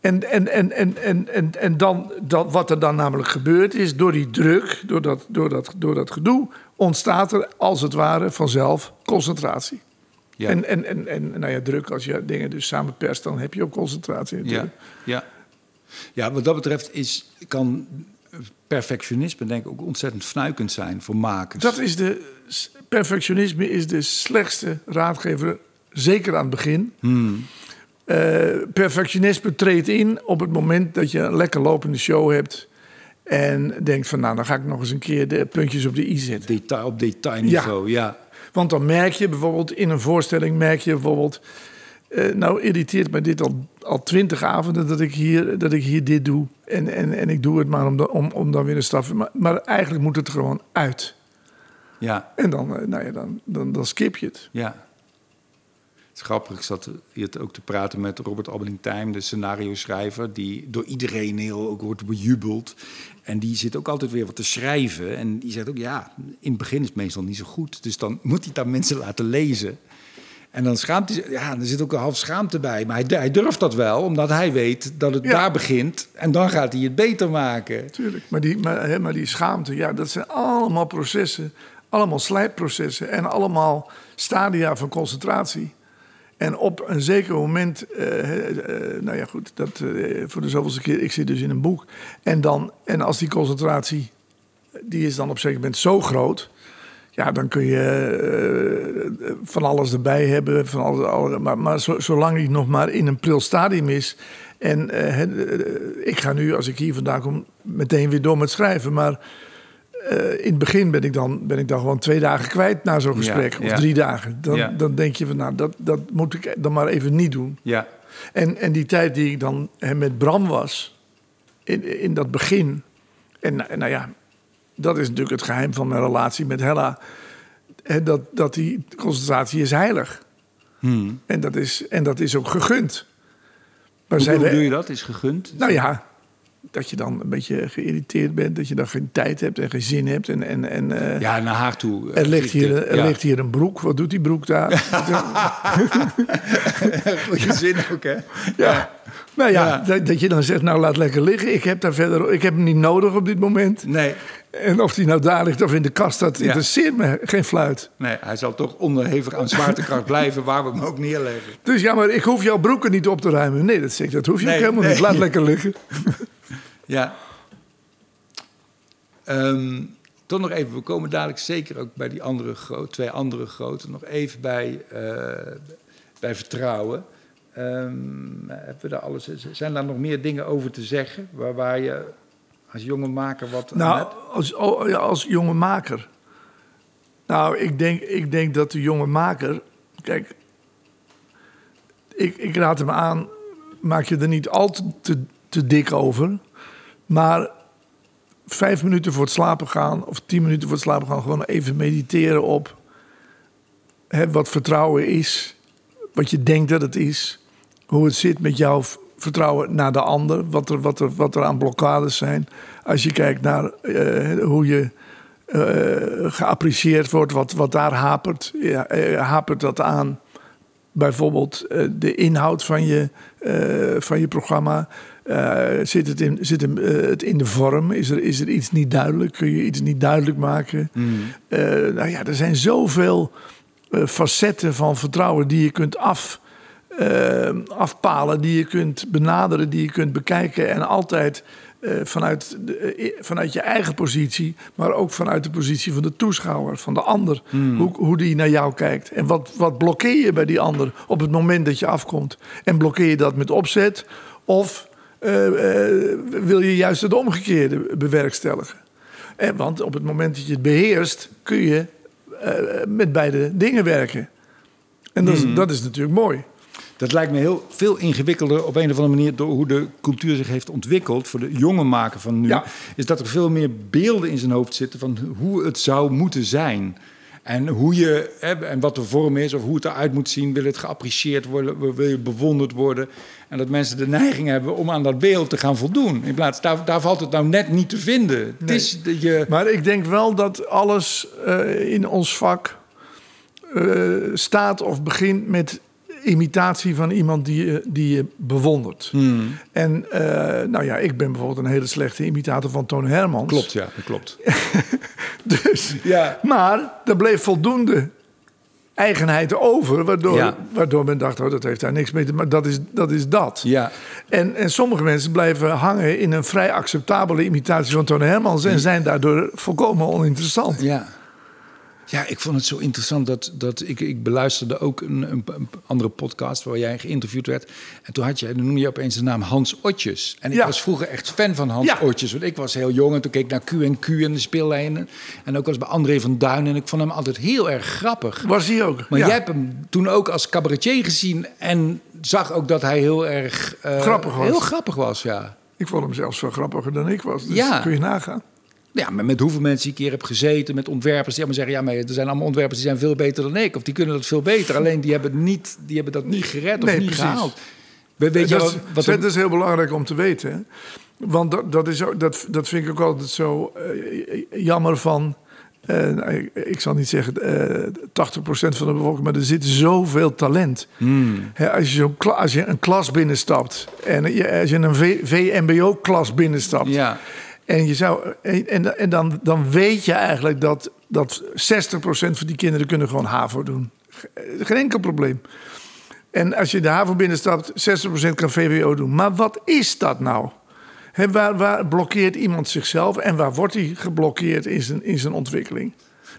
S2: En, en, en, en, en, en, en dan, dan, wat er dan namelijk gebeurt is, door die druk, door dat, door, dat, door dat gedoe, ontstaat er als het ware vanzelf concentratie.
S1: Ja,
S2: En, en, en, en nou ja, druk, als je dingen dus samen perst, dan heb je ook concentratie
S1: ja,
S2: natuurlijk.
S1: ja. Ja, wat dat betreft is, kan perfectionisme denk ik ook ontzettend fnuikend zijn voor makers.
S2: Dat is de, perfectionisme is de slechtste raadgever, zeker aan het begin.
S1: Hmm.
S2: Eh, perfectionisme treedt in op het moment dat je een lekker lopende show hebt. En denkt van, nou, dan ga ik nog eens een keer de puntjes op de i zetten.
S1: Detail, op detailniveau, ja.
S2: Want dan merk je bijvoorbeeld in een voorstelling, merk je bijvoorbeeld. eh, nou, irriteert mij dit al, al twintig avonden dat ik, hier, dat ik hier dit doe. En, en, en ik doe het maar om, dan- om, om dan weer een straf. Maar, maar eigenlijk moet het er gewoon uit.
S1: ja.
S2: En dan, eh, nou ja, dan, dan, dan skip je het.
S1: Ja. Is grappig, ik zat hier ook te praten met Robert Albelink-Tijm, de scenario-schrijver, die door iedereen heel ook wordt bejubeld. En die zit ook altijd weer wat te schrijven. En die zegt ook, ja, in het begin is het meestal niet zo goed. Dus dan moet hij aan mensen laten lezen. En dan schaamt hij zich, ja, er zit ook een half schaamte bij. Maar hij, hij durft dat wel, omdat hij weet dat het
S2: Ja.
S1: daar begint. En dan gaat hij het beter maken.
S2: Tuurlijk. Maar die, maar, hè, maar die schaamte, ja, dat zijn allemaal processen. Allemaal slijpprocessen. En allemaal stadia van concentratie. En op een zeker moment, eh, eh, nou ja goed, dat, eh, voor de zoveelste keer, ik zit dus in een boek. En, dan, en als die concentratie, die is dan op een zeker moment zo groot. Ja, dan kun je van alles erbij hebben. Van alles, alle- maar maar zo- zolang die nog maar in een pril stadium is. En ik ga nu, als ik hier vandaan kom, meteen weer door met schrijven. Maar eh, in het begin ben ik, dan, ben ik dan gewoon twee dagen kwijt na zo'n
S1: Ja,
S2: gesprek. Of
S1: ja.
S2: drie dagen. Dan,
S1: Ja.
S2: dan denk je van, nou, dat, dat moet ik dan maar even niet doen.
S1: Ja,
S2: En, en die tijd die ik dan hè, met Bram was, in, in dat begin. En, en nou ja, dat is natuurlijk het geheim van mijn relatie met Hella. Hè, dat, dat die concentratie is heilig.
S1: Hmm.
S2: En, dat is, en dat is ook gegund. Maar
S1: hoe, doe je dat? Is gegund?
S2: nou ja, dat je dan een beetje geïrriteerd bent. Dat je dan geen tijd hebt en geen zin hebt. En, en, en, eh,
S1: Ja, naar Haag toe.
S2: er, ligt hier, er
S1: Ja.
S2: ligt hier een broek. Wat doet die broek daar?
S1: Goeie zin ook, hè?
S2: ja. Nou ja,
S1: Ja.
S2: Dat, dat je dan zegt, nou laat lekker liggen. Ik heb, daar verder, ik heb hem niet nodig op dit moment.
S1: Nee,
S2: En of die nou daar ligt of in de kast, dat interesseert me geen fluit.
S1: nee, hij zal toch onderhevig aan zwaartekracht blijven waar we hem ook neerleggen.
S2: Dus ja, maar ik hoef jouw broeken niet op te ruimen. Nee, dat zeg dat hoef je
S1: Nee,
S2: ook helemaal
S1: nee.
S2: niet. Laat lekker liggen.
S1: Ja. Ehm, toch nog even, we komen dadelijk zeker ook bij die andere groot, twee andere grote, nog even bij, eh, bij vertrouwen. Ehm, hebben we daar alles, zijn daar nog meer dingen over te zeggen waar, waar je als jonge maker wat
S2: Nou, als, oh, als jonge maker. Nou, ik denk, ik denk dat de jonge maker. Kijk, ik, ik raad hem aan. Maak je er niet al te, te, te dik over. Maar vijf minuten voor het slapen gaan. of tien minuten voor het slapen gaan. gewoon even mediteren op. Hè, wat vertrouwen is. Wat je denkt dat het is. Hoe het zit met jouw vertrouwen naar de ander. Wat er, wat er, wat er aan blokkades zijn. Als je kijkt naar eh, hoe je eh, geapprecieerd wordt, wat, wat daar hapert. Ja, eh, hapert dat aan bijvoorbeeld de inhoud van je, van je programma? Eh, zit het, in, zit hem, eh, het in de vorm? Is er, is er iets niet duidelijk? Kun je iets niet duidelijk maken? Eh, nou ja, er zijn zoveel facetten van vertrouwen die je kunt af, afpalen die je kunt benaderen, die je kunt bekijken. En altijd vanuit, de, vanuit je eigen positie, maar ook vanuit de positie van de toeschouwer, van de ander. Hoe, hoe die naar jou kijkt. En wat, wat blokkeer je bij die ander op het moment dat je afkomt? En blokkeer je dat met opzet? Of eh, eh, wil je juist het omgekeerde bewerkstelligen? En, want op het moment dat je het beheerst, kun je eh, met beide dingen werken. En dat, is, dat is natuurlijk mooi.
S1: Dat lijkt me heel veel ingewikkelder op een of andere manier door hoe de cultuur zich heeft ontwikkeld voor de jonge maker van nu.
S2: Ja.
S1: Is dat er veel meer beelden in zijn hoofd zitten van hoe het zou moeten zijn. En hoe je, en wat de vorm is, of hoe het eruit moet zien, wil het geapprecieerd worden, wil je bewonderd worden. En dat mensen de neiging hebben om aan dat beeld te gaan voldoen. In plaats, daar, daar valt het nou net niet te vinden. Het is je,
S2: Maar ik denk wel dat alles eh, in ons vak eh, staat of begint met imitatie van iemand die je, die je bewondert.
S1: Hmm.
S2: En eh, nou ja, ik ben bijvoorbeeld een hele slechte imitator van Toon Hermans.
S1: klopt, ja, dat klopt.
S2: Dus,
S1: Ja.
S2: Maar er bleef voldoende eigenheid over, waardoor,
S1: Ja.
S2: waardoor men dacht, oh, dat heeft daar niks mee te maken. Dat is dat. Is dat.
S1: Ja,
S2: En, en sommige mensen blijven hangen in een vrij acceptabele imitatie van Toon Hermans en zijn daardoor volkomen oninteressant.
S1: Ja. Ja, ik vond het zo interessant dat, dat ik, ik beluisterde ook een, een, een andere podcast waar jij geïnterviewd werd. En toen had je, dan noemde je opeens de naam Hans Otjes. En ik
S2: Ja.
S1: was vroeger echt fan van Hans
S2: Ja.
S1: Otjes. Want ik was heel jong en toen keek ik naar Q&Q en de speellijnen. En ook was bij André van Duin. En ik vond hem altijd heel erg grappig.
S2: Was hij ook.
S1: Maar
S2: ja.
S1: jij hebt hem toen ook als cabaretier gezien en zag ook dat hij heel erg... eh,
S2: Grappig was.
S1: Heel grappig was, ja.
S2: Ik vond hem zelfs veel grappiger dan ik was. Dus
S1: Ja.
S2: kun je nagaan.
S1: Ja, maar met hoeveel mensen ik hier heb gezeten, met ontwerpers die allemaal zeggen: ja, maar er zijn allemaal ontwerpers die zijn veel beter dan ik, of die kunnen dat veel beter. Alleen die hebben, niet, die hebben dat niet gered of
S2: Nee,
S1: niet
S2: precies.
S1: gehaald. Weet
S2: dat,
S1: wat,
S2: is,
S1: wat
S2: dat is heel belangrijk om te weten. hè. Want dat, dat, is dat, dat vind ik ook altijd zo eh, jammer van... eh, ik, ik zal niet zeggen eh 80% van de bevolking, maar er zit zoveel talent.
S1: Hmm.
S2: Als, je als je een klas binnenstapt en je, als je een V- VMBO-klas binnenstapt...
S1: Ja,
S2: En, je zou, en, en, dan, dan weet je eigenlijk dat, dat 60% van die kinderen kunnen gewoon HAVO doen. Ge- Geen enkel probleem. En als je de HAVO binnenstapt, 60% kan VWO doen. Maar wat is dat nou? Waar, waar blokkeert iemand zichzelf en waar wordt hij geblokkeerd in zijn, in zijn ontwikkeling?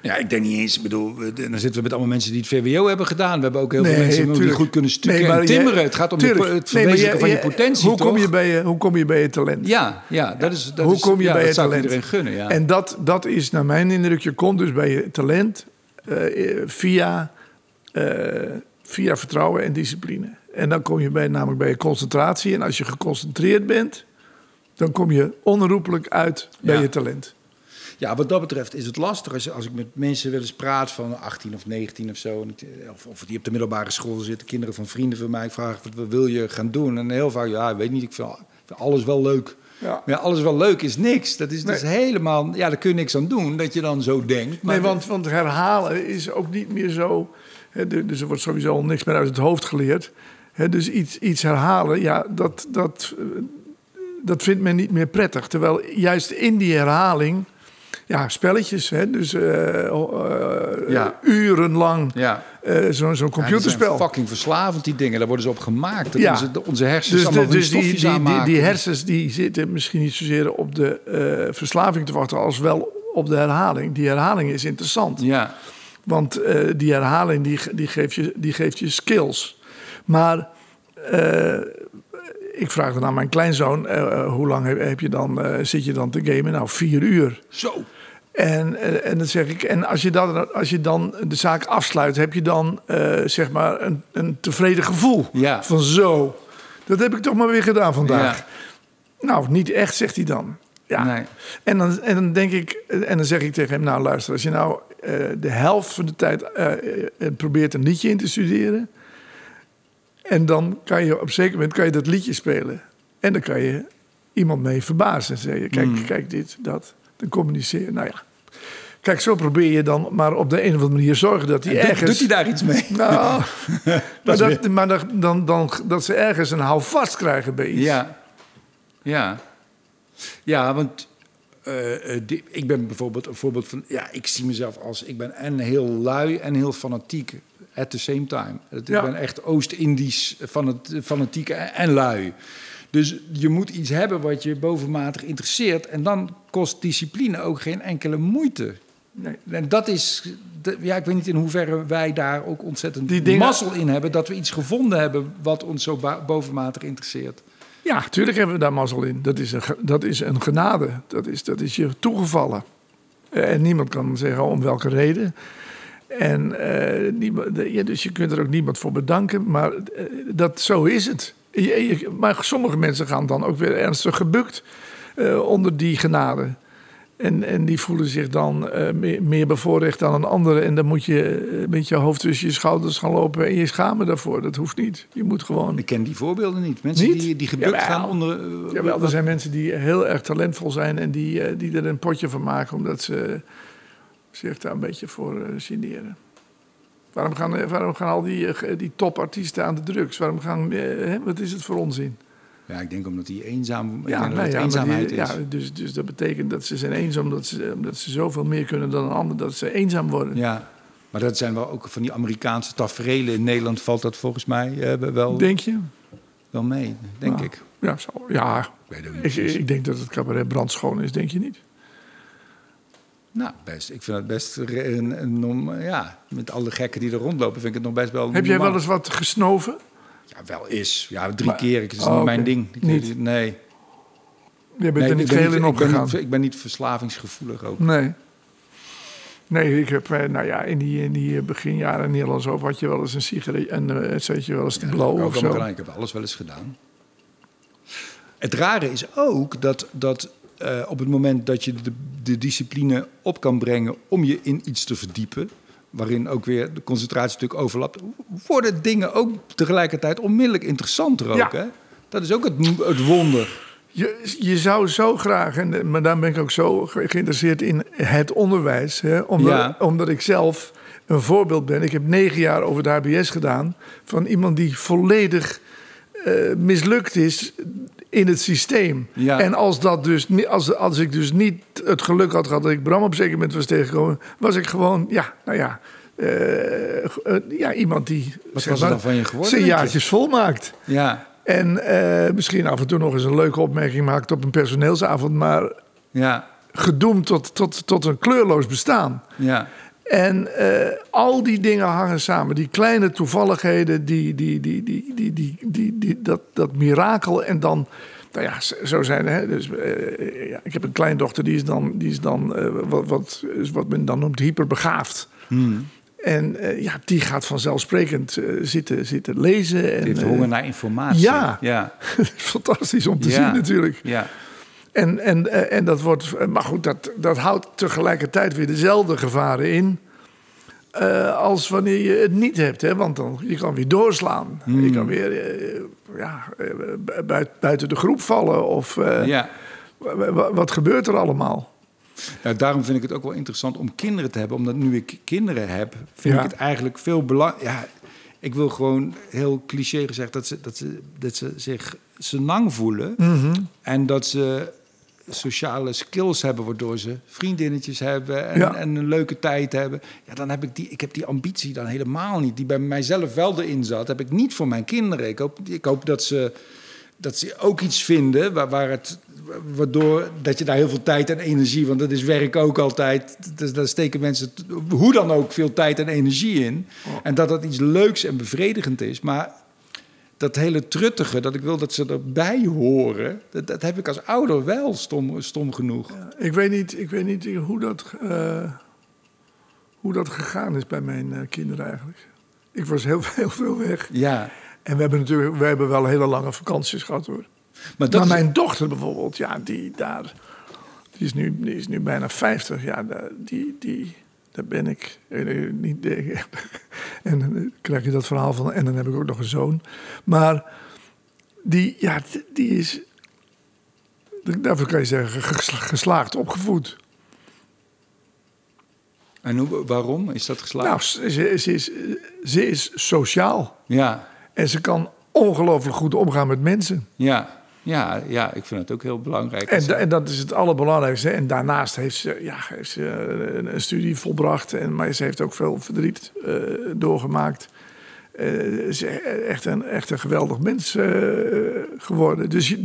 S1: Ja, ik denk niet eens. Ik bedoel, dan zitten we met allemaal mensen die het VWO hebben gedaan. We hebben ook heel veel mensen die goed kunnen stukken
S2: Nee,
S1: en
S2: jij-
S1: timmeren. het gaat om
S2: tuurlijk.
S1: het verwezenlijken van je potentie,
S2: hoe kom je,
S1: toch?
S2: bij je, hoe kom je bij je talent?
S1: Ja, ja, dat is dat
S2: Hoe
S1: is,
S2: kom je
S1: ja,
S2: bij
S1: dat
S2: je
S1: zou
S2: talent?
S1: iedereen gunnen, ja.
S2: En dat, dat is naar mijn indruk, je komt dus bij je talent eh, via, eh, via vertrouwen en discipline. En dan kom je bij, namelijk bij je concentratie. En als je geconcentreerd bent, dan kom je onherroepelijk uit bij
S1: Ja.
S2: je talent.
S1: Ja, wat dat betreft is het lastig als, als ik met mensen wel eens praat van 18 of 19 of zo. ik- Of, of die op de middelbare school zitten, kinderen van vrienden van mij. Ik vraag, wat wil je gaan doen? En heel vaak, ja, ik weet niet, ik vind, alles wel leuk.
S2: Ja.
S1: Maar ja, alles wel leuk is niks. Dat is, dat is
S2: Nee.
S1: helemaal, ja, daar kun je niks aan doen, dat je dan zo denkt. Maar
S2: Nee, want, want herhalen is ook niet meer zo. Hè, dus er wordt sowieso al niks meer uit het hoofd geleerd. Hè, dus iets, iets herhalen, ja, dat, dat, eh, dat vindt men niet meer prettig. Terwijl juist in die herhaling, ja, spelletjes, hè, dus eh, eh,
S1: Ja.
S2: urenlang
S1: ja.
S2: eh, zo'n
S1: Ja, zijn
S2: computerspel.
S1: fucking verslavend, die dingen. Daar worden ze op gemaakt.
S2: Ja.
S1: onze, onze hersens
S2: Dus,
S1: allemaal
S2: de, dus die, die, die, hersens die zitten misschien niet zozeer op de verslaving te wachten, als wel op de herhaling. Die herhaling is interessant.
S1: Ja,
S2: Want die herhaling die, die, geeft je, die geeft je skills. Maar ik vraag dan aan mijn kleinzoon: hoe lang heb, heb je dan, zit je dan te gamen? Nou, vier uur.
S1: zo.
S2: En, eh, en dan zeg ik: en als je, dat, als je dan de zaak afsluit, heb je dan eh, zeg maar een, een tevreden gevoel?
S1: Ja.
S2: Van zo, dat heb ik toch maar weer gedaan vandaag.
S1: Ja.
S2: Nou, niet echt, zegt hij dan. Ja.
S1: Nee.
S2: En, dan, en dan denk ik, en dan zeg ik tegen hem: Nou, luister, als je nou eh, de helft van de tijd probeert een liedje in te studeren. En dan kan je op een zeker moment kan je dat liedje spelen. En dan kan je iemand mee verbazen. En zeggen: Kijk,
S1: Hmm.
S2: kijk dit, dat. Dan communiceer. Nou ja. Kijk, zo probeer je dan maar op de een of andere manier zorgen dat hij ergens.
S1: Doet hij daar iets mee?
S2: Nou, maar, dat, maar dan, dan, dan, dat ze ergens een houvast krijgen bij iets.
S1: Ja, ja. Ja, want eh, eh, die- ik ben bijvoorbeeld een voorbeeld van... Ja, ik zie mezelf als... Ik ben en heel lui en heel fanatiek. at the same time.
S2: Ja.
S1: Ik ben echt Oost-Indisch van het fanatiek en lui. Dus je moet iets hebben wat je bovenmatig interesseert. En dan kost discipline ook geen enkele moeite.
S2: Nee.
S1: En dat is, ja, ik weet niet in hoeverre wij daar ook ontzettend
S2: Die dingen-
S1: mazzel in hebben. Dat we iets gevonden hebben wat ons zo bovenmatig interesseert.
S2: Ja, natuurlijk hebben we daar mazzel in. Dat is een, dat is een genade. Dat is, dat is je toegevallen. Eh, En niemand kan zeggen om welke reden. En eh, niemand, ja, dus je kunt er ook niemand voor bedanken. Maar eh, dat, zo is het. Maar sommige mensen gaan dan ook weer ernstig gebukt eh, onder die genade. En, en die voelen zich dan eh, meer, meer bevoorrecht dan een andere. En dan moet je eh, met je hoofd tussen je schouders gaan lopen en je schamen daarvoor. Dat hoeft niet. Je moet gewoon
S1: Ik ken die voorbeelden niet. Mensen
S2: Niet?
S1: die, die gebukt gaan onder...
S2: Jawel, er zijn mensen die heel erg talentvol zijn en die, die er een potje van maken omdat ze zich daar een beetje voor generen. Waarom gaan, waarom gaan al die, eh, die topartiesten aan de drugs? Waarom gaan, eh, hè, wat is het voor onzin?
S1: Ja, ik denk omdat die eenzaam,
S2: Ja,
S1: dat
S2: nou
S1: het
S2: ja,
S1: eenzaamheid
S2: die-
S1: is.
S2: ja dus, dus dat betekent dat ze zijn eenzaam, omdat ze, omdat ze zoveel meer kunnen dan een ander, dat ze eenzaam worden.
S1: Ja, maar dat zijn wel ook van die Amerikaanse taferelen. In Nederland valt dat volgens mij eh, wel,
S2: Denk je?
S1: wel mee, denk
S2: Nou,
S1: ik.
S2: Ja, zo, ja.
S1: Ik
S2: ik denk dat het cabaret brandschoon is, denk je niet?
S1: Nou, best. Ik vind het best een, een ja, met alle gekken die er rondlopen, vind ik het nog best wel.
S2: Heb jij wel eens wat gesnoven?
S1: Ja, wel is. Ja, drie
S2: Maar-
S1: keer. Het is
S2: Oh,
S1: niet
S2: oké.
S1: mijn ding. Ik
S2: Niet?
S1: Nee.
S2: Je bent
S1: nee
S2: er niet geheel in
S1: ik ben
S2: opgegaan.
S1: niet, ik ben niet verslavingsgevoelig ook.
S2: Nee. Nee, ik heb, eh, nou ja, in die, in die eh, beginjaren in Nederland zo had je wel eens een sigaret en uh, zet je wel eens te blowen
S1: heb
S2: of zo.
S1: gedaan. Ik heb alles wel eens gedaan. Het rare is ook dat, dat eh, op het moment dat je de, de discipline op kan brengen om je in iets te verdiepen, waarin ook weer de concentratie natuurlijk overlapt, worden dingen ook tegelijkertijd onmiddellijk interessanter ook.
S2: Ja.
S1: Hè? Dat is ook het, het wonder.
S2: Je, je zou zo graag, en, maar daar ben ik ook zo ge- geïnteresseerd in het onderwijs. Hè, omdat,
S1: Ja.
S2: omdat ik zelf een voorbeeld ben. Ik heb negen jaar over de HBS gedaan van iemand die volledig eh, mislukt is in het systeem.
S1: Ja.
S2: En als, dat dus, als, als ik dus niet het geluk had gehad dat ik Bram op zeker moment was tegengekomen, was ik gewoon, ja, nou ja, eh, eh, ja iemand die
S1: Wat was
S2: maar,
S1: dan van je geworden?
S2: zijn jaartjes volmaakt.
S1: Ja,
S2: En eh, misschien af en toe nog eens een leuke opmerking maakt op een personeelsavond, maar
S1: ja,
S2: gedoemd tot, tot, tot een kleurloos bestaan.
S1: ja.
S2: En eh, al die dingen hangen samen. Die kleine toevalligheden, die, die, die, die, die, die, die, die- dat, dat mirakel. En dan, nou ja, zo- zijn hè. Dus, eh, ja, ik heb een kleindochter, die is dan, die is dan eh, wat, wat, is wat men dan noemt hyperbegaafd.
S1: Hmm.
S2: En ja, die gaat vanzelfsprekend zitten, zitten lezen. En,
S1: Die heeft honger naar informatie.
S2: ja.
S1: ja,
S2: fantastisch om te
S1: Ja.
S2: zien natuurlijk.
S1: ja.
S2: En, en, eh, en dat wordt, maar goed, dat, dat houdt tegelijkertijd weer dezelfde gevaren in. eh, als wanneer je het niet hebt. Hè? Want dan, je kan weer doorslaan. Je kan weer eh, ja, eh, bui- buiten de groep vallen. Of eh,
S1: ja.
S2: wa- wa- wat gebeurt er allemaal?
S1: Ja, daarom vind ik het ook wel interessant om kinderen te hebben. Omdat nu ik kinderen heb, vind
S2: Ja.
S1: ik het eigenlijk veel belangrijk. Ja, ik wil gewoon heel cliché gezegd dat ze, dat ze, dat ze zich senang voelen.
S2: Mhm.
S1: En dat ze sociale skills hebben, waardoor ze vriendinnetjes hebben en,
S2: Ja.
S1: en een leuke tijd hebben. Ja, dan heb ik die, ik heb die ambitie dan helemaal niet. Die bij mijzelf wel erin zat, heb ik niet voor mijn kinderen. Ik hoop, ik hoop dat ze dat ze ook iets vinden waar, waar het, waardoor dat je daar heel veel tijd en energie, want dat is werk ook altijd, dus daar steken mensen hoe dan ook veel tijd en energie in. En dat dat iets leuks en bevredigend is. Maar dat hele truttige, dat ik wil dat ze erbij horen, dat, dat heb ik als ouder wel stom, stom genoeg.
S2: Ik weet niet, ik weet niet hoe, dat, eh, hoe dat gegaan is bij mijn eh, kinderen eigenlijk. Ik was heel, heel veel weg.
S1: Ja,
S2: En we hebben natuurlijk we hebben wel hele lange vakanties gehad hoor.
S1: maar dat
S2: maar
S1: is-
S2: mijn dochter bijvoorbeeld, ja, die daar. Die is nu, die is nu bijna 50. Ja, die, die, daar ben ik. eh, niet, eh, en dan krijg je dat verhaal van. En dan heb ik ook nog een zoon. Maar die, ja, die- is. Daarvoor kan je zeggen, gesla- geslaagd opgevoed.
S1: En hoe, waarom is dat geslaagd?
S2: Nou, ze, ze, ze is, ze is sociaal.
S1: Ja,
S2: En ze kan ongelooflijk goed omgaan met mensen.
S1: ja, Ja, ja, ik vind het ook heel belangrijk.
S2: En, da- en dat is het allerbelangrijkste. En daarnaast heeft ze, ja, heeft ze eh, een, een studie volbracht. En, maar ze heeft ook veel verdriet eh, doorgemaakt. Eh, ze is echt een, echt een geweldig mens geworden. Dus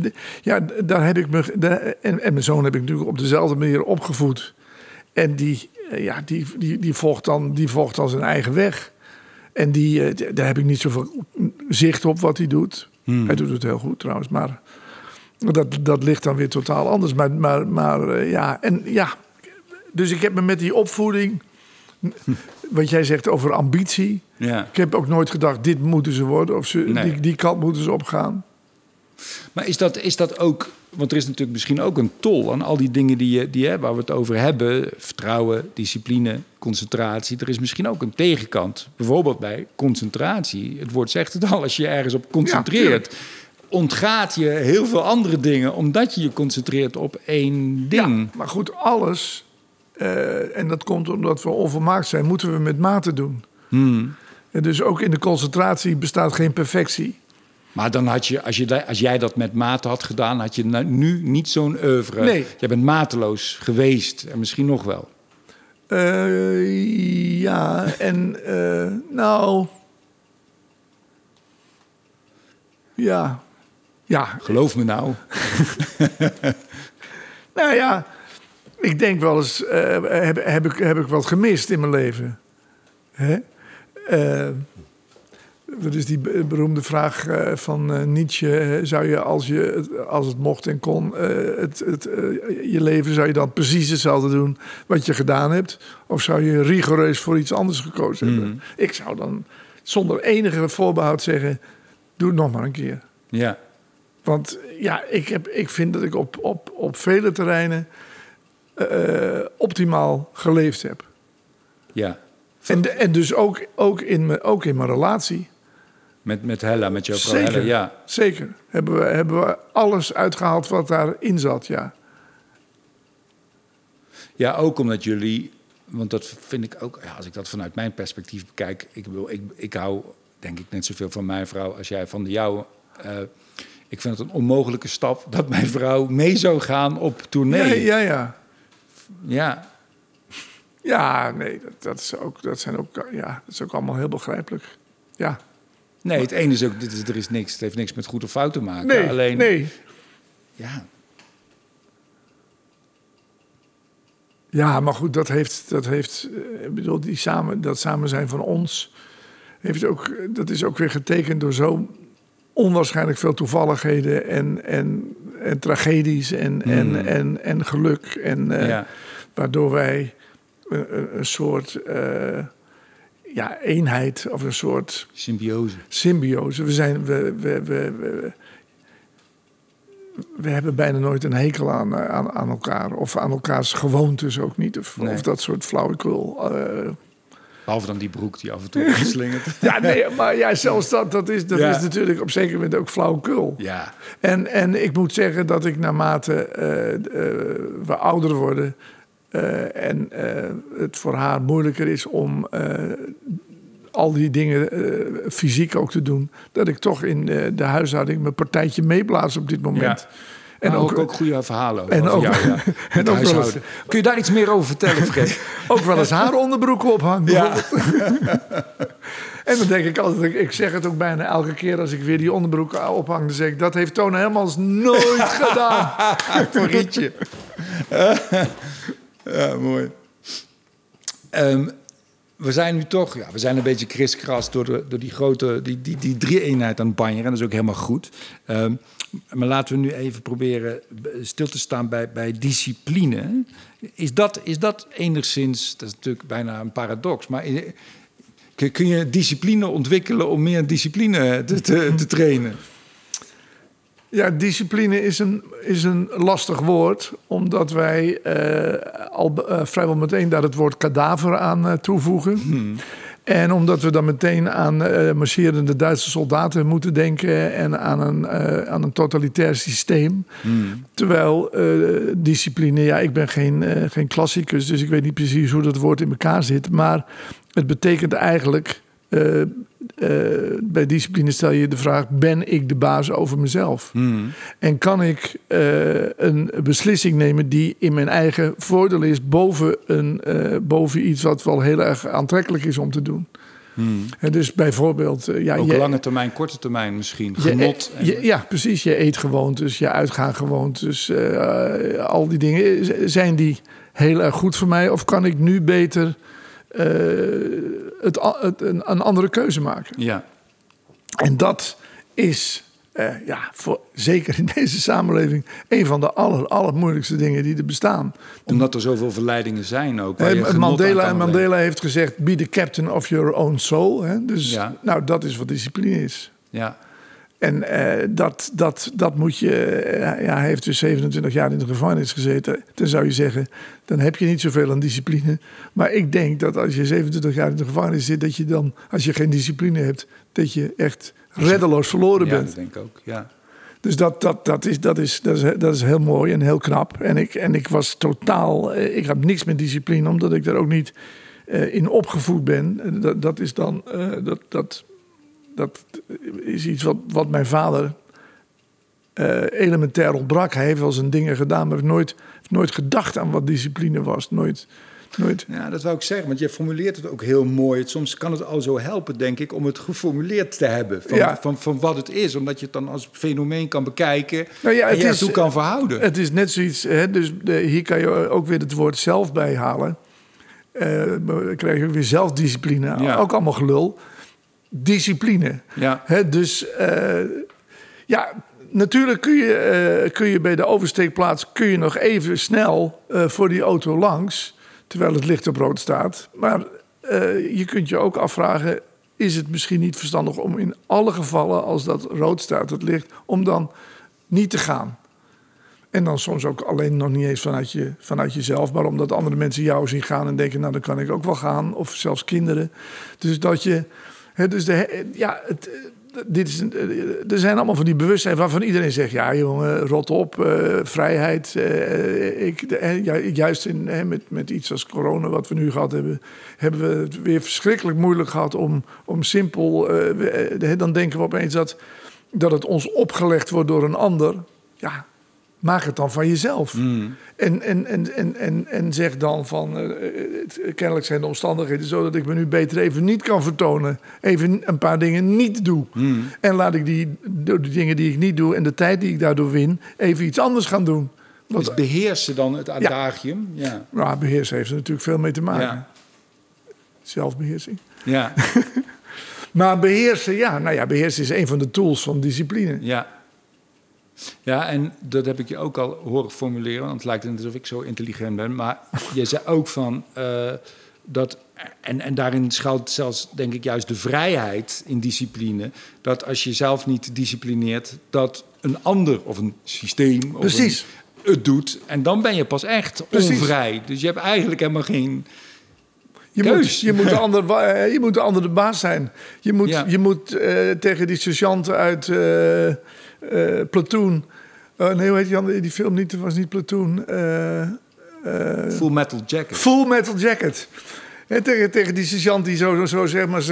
S2: ja, daar heb ik me. daar- en, en mijn zoon heb ik natuurlijk op dezelfde manier opgevoed. En die, ja, die, die, die, volgt dan, die volgt dan zijn eigen weg. En die, daar heb ik niet zoveel zicht op wat hij doet. Hij doet het heel goed trouwens, maar dat, dat ligt dan weer totaal anders. Maar, maar, maar eh, ja, en ja. Dus ik heb me met die opvoeding. Wat jij zegt over ambitie.
S1: Ja.
S2: Ik heb ook nooit gedacht, dit moeten ze worden. Of ze,
S1: Nee.
S2: die, die kant moeten ze opgaan.
S1: Maar is dat, is dat ook, want er is natuurlijk misschien ook een tol aan al die dingen die, je, die, waar we het over hebben. Vertrouwen, discipline, concentratie. Er is misschien ook een tegenkant. Bijvoorbeeld bij concentratie. Het woord zegt het al, als je je ergens op concentreert... ontgaat je heel veel andere dingen... omdat je je concentreert op één ding.
S2: Ja, maar goed, alles. eh, en dat komt omdat we onvolmaakt zijn, moeten we met mate doen.
S1: Hmm.
S2: En dus ook in de concentratie bestaat geen perfectie.
S1: Maar dan had je, als, je, als jij dat met mate had gedaan... had je nu niet zo'n oeuvre.
S2: Nee.
S1: Jij bent mateloos geweest en misschien nog wel.
S2: Eh, ja, en eh, nou. Ja. Ja,
S1: Geloof me nou.
S2: nou ja. Ik denk wel eens, eh, heb, heb, ik, heb ik wat gemist in mijn leven. Hè? Eh, dat is die be- beroemde vraag eh, van Nietzsche. Zou je, als, je het- als het mocht en kon, het, het, je leven... zou je dan precies hetzelfde doen wat je gedaan hebt? Of zou je rigoureus voor iets anders gekozen hebben? Ik zou dan zonder enige voorbehoud zeggen... doe het nog maar een keer.
S1: Ja.
S2: Want ja, ik, heb, ik vind dat ik op, op, op vele terreinen eh, optimaal geleefd heb.
S1: Ja.
S2: En, de- en dus ook, ook, in mijn, ook in mijn relatie.
S1: Met, met Hella, met jouw vrouw
S2: Zeker.
S1: Hella. Ja.
S2: Zeker. Hebben we, hebben we alles uitgehaald wat daarin zat, ja.
S1: ja, ook omdat jullie... Want dat vind ik ook... Ja, als ik dat vanuit mijn perspectief bekijk... Ik, bedoel, ik, ik hou denk ik net zoveel van mijn vrouw als jij van de jouwe. Eh, ik vind het een onmogelijke stap dat mijn vrouw mee zou gaan op tournee.
S2: Ja, ja, ja.
S1: ja.
S2: Ja, nee, dat, dat, is ook, dat, zijn ook, ja, dat is ook allemaal heel begrijpelijk. Ja.
S1: Nee, het ene is ook, dit is, er is niks, het heeft niks met goed of fout te maken.
S2: Nee,
S1: Alleen,
S2: nee.
S1: ja,
S2: Ja, maar goed, dat heeft, dat heeft eh, ik bedoel, die samen, dat samen zijn van ons, heeft ook, dat is ook weer getekend door zo onwaarschijnlijk veel toevalligheden en, en, en tragedies en, en, en, en geluk. En, eh,
S1: Ja.
S2: Waardoor wij een, soort eh, ja, eenheid of een soort
S1: symbiose.
S2: symbiose. We, zijn, we, we, we, we, we hebben bijna nooit een hekel aan, eh, aan, aan elkaar. Of aan elkaars gewoontes ook niet. Of,
S1: Nee.
S2: of dat soort flauwekul.
S1: Behalve dan die broek die af en toe opgeslingerd.
S2: ja, nee, maar ja, zelfs dat, dat, is, dat
S1: Ja.
S2: is natuurlijk op zeker moment ook flauwekul.
S1: ja,
S2: En, en ik moet zeggen dat ik naarmate eh, we ouder worden... eh, en het voor haar moeilijker is om al die dingen fysiek ook te doen... dat ik toch in de huishouding mijn partijtje meeblaas op dit moment.
S1: Ja.
S2: En ook,
S1: ook, ook goede verhalen over,
S2: en ook-
S1: jou, ja.
S2: en ook wel eens-
S1: huishouden. Kun je daar iets meer over vertellen, Freek?
S2: ook wel eens haar onderbroeken ophangen.
S1: ja.
S2: En dan denk ik altijd, ik zeg het ook bijna elke keer als ik weer die onderbroek ophang... dan zeg ik, dat heeft Toon Hermans nooit gedaan.
S1: Voor Rietje. ja, mooi. Ehm, we zijn nu toch, ja, we zijn een beetje kriskras door, door die grote, die, die, die drie-eenheid aan het. En dat is ook helemaal goed. Ehm, maar laten we nu even proberen stil te staan bij, bij discipline. Is dat, is dat enigszins, dat is natuurlijk bijna een paradox, maar kun je discipline ontwikkelen om meer discipline te, te, te trainen?
S2: Ja, discipline is een, is een lastig woord, omdat wij eh, al eh, vrijwel meteen daar het woord kadaver aan eh, toevoegen. En omdat we dan meteen aan marcherende Duitse soldaten moeten denken en aan een, aan een totalitair systeem. Terwijl eh, discipline, ja, ik ben geen, geen klassicus, dus ik weet niet precies hoe dat woord in elkaar zit. Maar het betekent eigenlijk eh, eh, bij discipline stel je de vraag: ben ik de baas over mezelf?
S1: Hmm.
S2: En kan ik eh, een beslissing nemen die in mijn eigen voordeel is, boven, een, boven iets wat wel heel erg aantrekkelijk is om te doen? En dus bijvoorbeeld, ja,
S1: Hmm. Ook
S2: je-
S1: lange termijn, korte termijn misschien.
S2: je-
S1: Genot. en-
S2: je- ja, precies. Je eetgewoontes, je uitgaangewoontes, al die dingen. Zijn die heel erg goed voor mij? Of kan ik nu beter het, a- het, een, een andere keuze maken?
S1: ja.
S2: En dat is, eh, ja, voor, zeker in deze samenleving, een van de aller, allermoeilijkste dingen die er bestaan.
S1: Omdat er zoveel verleidingen zijn ook. waar
S2: Eh, Mandela. Mandela heeft gezegd: be the captain of your own soul. Hè? Dus
S1: Ja.
S2: nou, dat is wat discipline is.
S1: Ja.
S2: En eh, dat, dat, dat moet je. eh, ja, hij heeft dus 27 jaar in de gevangenis gezeten. Dan zou je zeggen, dan heb je niet zoveel aan discipline. Maar ik denk dat als je 27 jaar in de gevangenis zit, dat je dan, als je geen discipline hebt, dat je echt reddeloos verloren
S1: ja,
S2: bent.
S1: dat denk ik ook. Ja.
S2: Dus dat, dat, dat, is, dat, is, dat, is, dat is heel mooi en heel knap. En ik, en ik was totaal. eh, Ik heb niks met discipline, omdat ik daar ook niet in opgevoed ben. En Dat, dat is dan. dat, dat, dat is iets wat, wat mijn vader eh, elementair ontbrak. Hij heeft wel zijn dingen gedaan, maar heeft nooit, heeft nooit gedacht aan wat discipline was. Nooit. nooit
S1: ja, dat wou ik zeggen. Want je formuleert het ook heel mooi. Soms kan het al zo helpen, denk ik, om het geformuleerd te hebben. Van,
S2: Ja.
S1: van, van wat het is. Omdat je het dan als fenomeen kan bekijken.
S2: Nou ja,
S1: en
S2: het
S1: je ertoe kan verhouden.
S2: Het is net zoiets, hè, dus de, hier kan je ook weer het woord zelf bij halen. Eh, dan krijg je ook weer zelfdiscipline.
S1: Ja.
S2: Ook allemaal gelul. Discipline.
S1: Ja.
S2: Dus eh, ja, natuurlijk kun je, eh, kun je bij de oversteekplaats kun je nog even snel eh, voor die auto langs. Terwijl het licht op rood staat. Maar je kunt je ook afvragen. Is het misschien niet verstandig om in alle gevallen, als dat rood staat, het licht, om dan niet te gaan? En dan soms ook alleen nog niet eens vanuit, je, vanuit jezelf, maar omdat andere mensen jou zien gaan en denken, nou dan kan ik ook wel gaan. Of zelfs kinderen. Dus dat je. Dus de, ja, het, eh, dit is, eh, er zijn allemaal van die bewustzijn waarvan iedereen zegt: ja, jongen, rot op, eh, vrijheid. ik, juist in, met, met iets als corona, wat we nu gehad hebben, hebben we het weer verschrikkelijk moeilijk gehad om, om simpel. dan denken we opeens dat, dat het ons opgelegd wordt door een ander. Ja, maak het dan van jezelf.
S1: Mm.
S2: En, en, en, en, en, en zeg dan van, eh, het- kennelijk zijn de omstandigheden zo dat ik me nu beter even niet kan vertonen. Even een paar dingen niet doe.
S1: Mm.
S2: En laat ik die, de dingen die ik niet doe en de tijd die ik daardoor win, even iets anders gaan doen. Want
S1: Dus beheersen dan het adagium. Ja.
S2: nou, beheersen heeft er natuurlijk veel mee te maken.
S1: Ja.
S2: Zelfbeheersing.
S1: Ja.
S2: Maar beheersen, ja, nou ja, beheersen is een van de tools van discipline.
S1: Ja. Ja, en dat heb ik je ook al horen formuleren, want het lijkt net alsof ik zo intelligent ben. Maar je zei ook van eh, dat, en, en daarin schuilt zelfs denk ik juist de vrijheid in discipline. Dat als je zelf niet disciplineert, dat een ander of een systeem of
S2: Precies.
S1: een- het doet. En dan ben je pas echt
S2: Precies.
S1: onvrij. Dus je hebt eigenlijk helemaal geen.
S2: Je
S1: Keus.
S2: moet, je, moet de ander, eh, je moet de ander de baas zijn. Je moet,
S1: Ja.
S2: je moet eh, tegen die sergeant uit eh, Platoon... nee, hoe heet die, andere, die film niet? Het was niet Platoon.
S1: Full metal jacket.
S2: Full Metal Jacket. En tegen, tegen die sergeant die zo, zo zeg maar,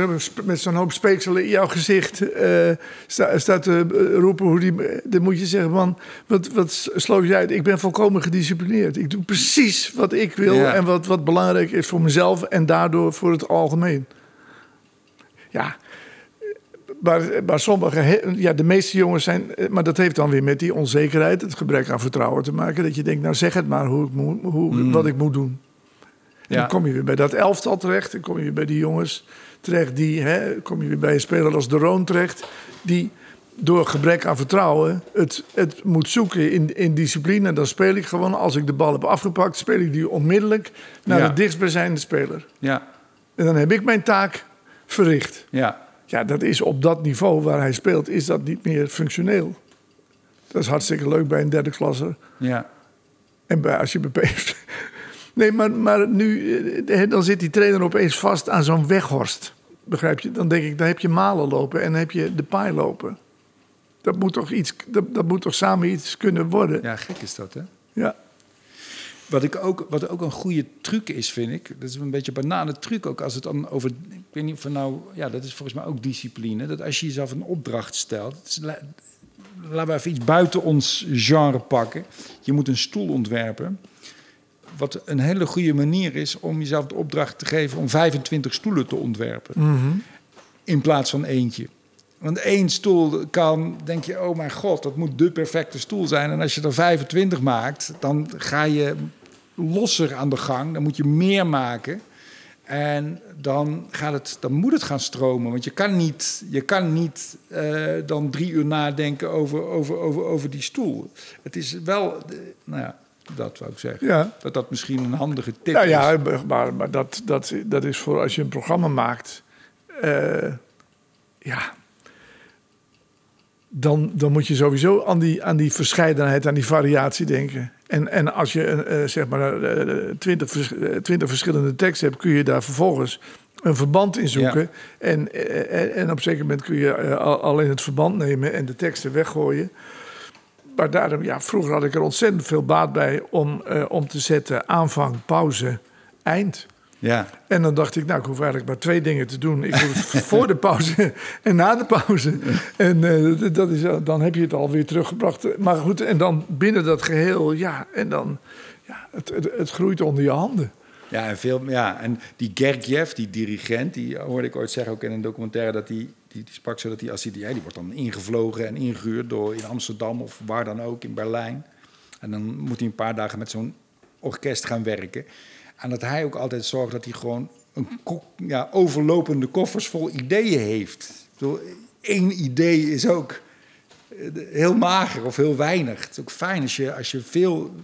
S2: met zo'n hoop speekselen in jouw gezicht eh, sta- staat te eh, roepen. Hoe die, dan moet je zeggen, man, wat, wat sloof je uit? Ik ben volkomen gedisciplineerd. Ik doe precies wat ik wil
S1: Ja.
S2: en wat, wat belangrijk is voor mezelf en daardoor voor het algemeen. Ja, maar, maar sommige, ja, de meeste jongens zijn, eh, maar dat heeft dan weer met die onzekerheid, het gebrek aan vertrouwen te maken. Dat je denkt, nou zeg het maar hoe ik moet, hoe, wat ik moet doen.
S1: Ja.
S2: Dan kom je weer bij dat elftal terecht. Dan kom je weer bij die jongens terecht. Die, hè, kom je weer bij een speler als De Roon terecht. Die door gebrek aan vertrouwen het, het moet zoeken in, in discipline. En dan speel ik gewoon, als ik de bal heb afgepakt... speel ik die onmiddellijk naar
S1: Ja.
S2: de dichtstbijzijnde speler.
S1: Ja,
S2: En dan heb ik mijn taak verricht.
S1: ja.
S2: Ja, dat is op dat niveau waar hij speelt, is dat niet meer functioneel. Dat is hartstikke leuk bij een derde klasser.
S1: ja.
S2: En bij, als je bij PSV... Nee, maar, maar nu eh, dan zit die trainer opeens vast aan zo'n weghorst. Begrijp je? Dan denk ik, dan heb je Malen lopen en dan heb je de paai lopen. Dat moet toch, iets, dat, dat moet toch samen iets kunnen worden?
S1: Ja, gek is dat, hè?
S2: Ja.
S1: Wat, ik ook, wat ook een goede truc is, vind ik. Dat is een beetje een banane truc ook als het dan over weet niet of we nou, ja, dat is volgens mij ook discipline. Dat als je jezelf een opdracht stelt, het is, la- laten we even iets buiten ons genre pakken. Je moet een stoel ontwerpen. Wat een hele goede manier is om jezelf de opdracht te geven om 25 stoelen te ontwerpen. In plaats van eentje. Want één stoel kan, denk je, oh mijn god, dat moet de perfecte stoel zijn. En als je er 25 maakt, dan ga je losser aan de gang. Dan moet je meer maken. En dan, gaat het, dan moet het gaan stromen. Want je kan niet, je kan niet eh, dan drie uur nadenken over, over, over, over die stoel. Het is wel, eh, nou ja, dat wou ik zeggen.
S2: Ja.
S1: Dat dat misschien een handige tip
S2: Nou
S1: is.
S2: ja, maar, maar dat, dat, dat is voor als je een programma maakt. eh, ja. Dan, dan moet je sowieso aan die, aan die verscheidenheid, aan die variatie denken. En, en als je eh, zeg maar eh, twintig eh, twintig verschillende teksten hebt, kun je daar vervolgens een verband in zoeken.
S1: Ja.
S2: En, en, en op een zeker moment kun je al- alleen het verband nemen en de teksten weggooien. Maar daarom, ja, vroeger had ik er ontzettend veel baat bij om, eh, om te zetten aanvang, pauze, eind.
S1: Ja.
S2: En dan dacht ik, nou, ik hoef eigenlijk maar twee dingen te doen. Ik doe het voor de pauze en na de pauze. En eh, dat is, dan heb je het alweer teruggebracht. Maar goed, en dan binnen dat geheel, ja, en dan, ja, het, het, het groeit onder je handen.
S1: Ja, en, veel, ja, en die Gergiev, die dirigent, die hoorde ik ooit zeggen ook in een documentaire dat die, die, die sprak zo dat hij, ja, die wordt dan ingevlogen en ingehuurd door in Amsterdam of waar dan ook in Berlijn. En dan moet hij een paar dagen met zo'n orkest gaan werken. En dat hij ook altijd zorgt dat hij gewoon een ja, overlopende koffers vol ideeën heeft. Bedoel, één idee is ook eh, heel mager of heel weinig. Het is ook fijn als je, als je, veel,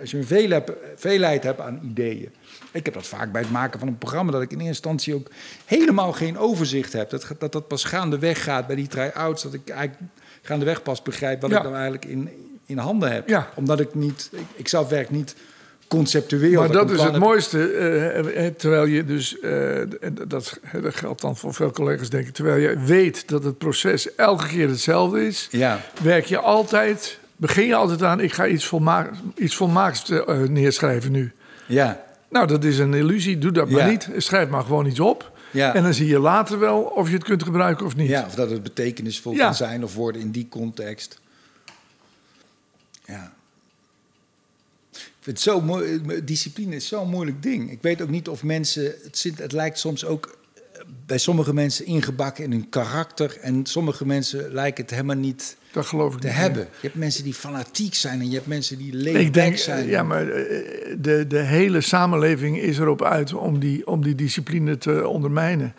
S1: als je een veelheid hebt aan ideeën. Ik heb dat vaak bij het maken van een programma, dat ik in eerste instantie ook helemaal geen overzicht heb. Dat dat, dat pas gaandeweg gaat bij die try-outs, dat ik eigenlijk gaandeweg pas begrijp wat
S2: Ja.
S1: ik nou eigenlijk in, in handen heb.
S2: Ja.
S1: Omdat ik niet, ik, ik zelf werk niet conceptueel.
S2: Maar dat is het
S1: heb.
S2: mooiste. eh, eh, terwijl je dus, en dat, dat geldt dan voor veel collega's, denk ik. Terwijl je weet dat het proces elke keer hetzelfde is,
S1: Ja.
S2: werk je altijd, begin je altijd aan, ik ga iets, volma iets volmaaks eh, neerschrijven nu.
S1: Ja.
S2: Nou, dat is een illusie. Doe dat maar
S1: Ja.
S2: niet. Schrijf maar gewoon iets op.
S1: Ja.
S2: En dan zie je later wel of je het kunt gebruiken of niet.
S1: Ja, of dat het betekenisvol
S2: Ja.
S1: kan zijn of worden in die context. Ja. Ik vind het zo mooi. Discipline is zo'n moeilijk ding. Ik weet ook niet of mensen. Het, zit, het lijkt soms ook eh, bij sommige mensen ingebakken in hun karakter. En sommige mensen lijken het helemaal niet
S2: Dat geloof ik
S1: te
S2: niet.
S1: hebben. Je hebt mensen die fanatiek zijn en je hebt mensen die
S2: Ik
S1: laid
S2: denk,
S1: back zijn.
S2: ja, maar eh, de, de hele samenleving is erop uit om die, om die discipline te ondermijnen.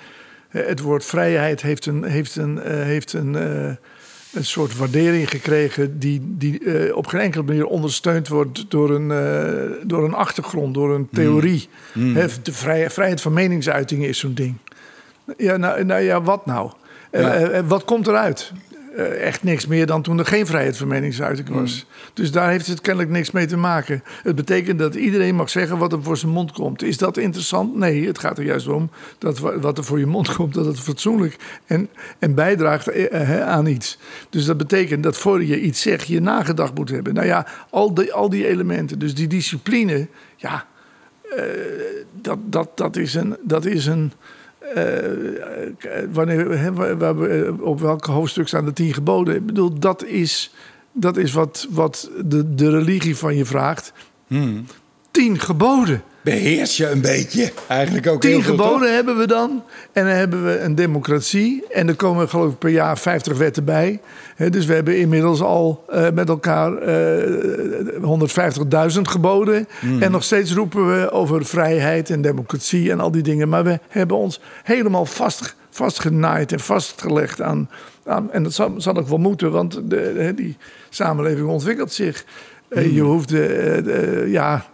S2: Eh, Het woord vrijheid heeft een, heeft een, eh, heeft een, een soort waardering gekregen die, die op geen enkele manier ondersteund wordt door een, door een achtergrond, door een theorie. Hè, De vrij- vrijheid van meningsuiting is zo'n ding. Ja, nou, nou ja, wat nou? Eh,
S1: Ja.
S2: eh, eh, wat komt eruit? Eh, echt niks meer dan toen er geen vrijheid van meningsuiting was. Dus daar heeft het kennelijk niks mee te maken. Het betekent dat iedereen mag zeggen wat er voor zijn mond komt. Is dat interessant? Nee, het gaat er juist om dat wa- wat er voor je mond komt, dat het fatsoenlijk en, en bijdraagt aan iets. Dus dat betekent dat voor je iets zegt, je nagedacht moet hebben. Nou ja, al die, al die elementen. Dus die discipline, ja, dat, dat, dat is een. Dat is een wanneer, hè, waar- waar we, eh, op welk hoofdstuk staan de tien geboden? Ik bedoel, dat is, dat is wat, wat de, de religie van je vraagt.
S1: Hmm.
S2: Tien geboden.
S1: Beheers je een beetje. Eigenlijk ook heel
S2: Tien
S1: veel,
S2: geboden
S1: toch?
S2: hebben we dan. En dan hebben we een democratie. En er komen geloof ik per jaar 50 wetten bij. Dus we hebben inmiddels al eh, met elkaar eh 150.000 geboden.
S1: Hmm.
S2: En nog steeds roepen we over vrijheid en democratie en al die dingen. Maar we hebben ons helemaal vast, vastgenaaid en vastgelegd aan... aan en dat zal, zal ook wel moeten, want de, die samenleving ontwikkelt zich.
S1: Hmm.
S2: je hoeft, ja...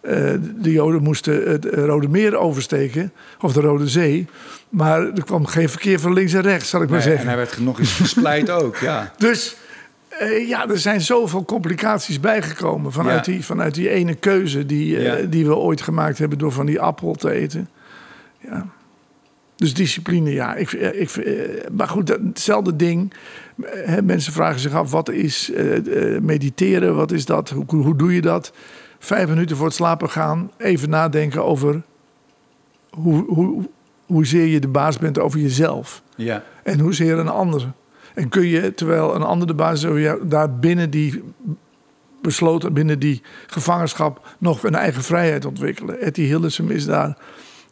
S2: Eh, de Joden moesten het Rode Meer oversteken, of de Rode Zee. Maar er kwam geen verkeer van links en rechts, zal ik maar zeggen.
S1: en hij werd nog eens gespleit ook, ja.
S2: Dus eh, ja, er zijn zoveel complicaties bijgekomen vanuit,
S1: Ja.
S2: die, vanuit die ene keuze die, eh,
S1: Ja.
S2: die we ooit gemaakt hebben door van die appel te eten. Ja. Dus discipline, ja. Ik, ik, maar goed, hetzelfde ding. Mensen vragen zich af, wat is mediteren? Wat is dat? Hoe, hoe doe je dat? Vijf minuten voor het slapen gaan, even nadenken over hoe, hoe, hoezeer je de baas bent over jezelf.
S1: Ja.
S2: En hoezeer een ander. En kun je, terwijl een ander de baas is over jou, daar binnen die besloten, binnen die gevangenschap, nog een eigen vrijheid ontwikkelen. Etty Hillesum is daar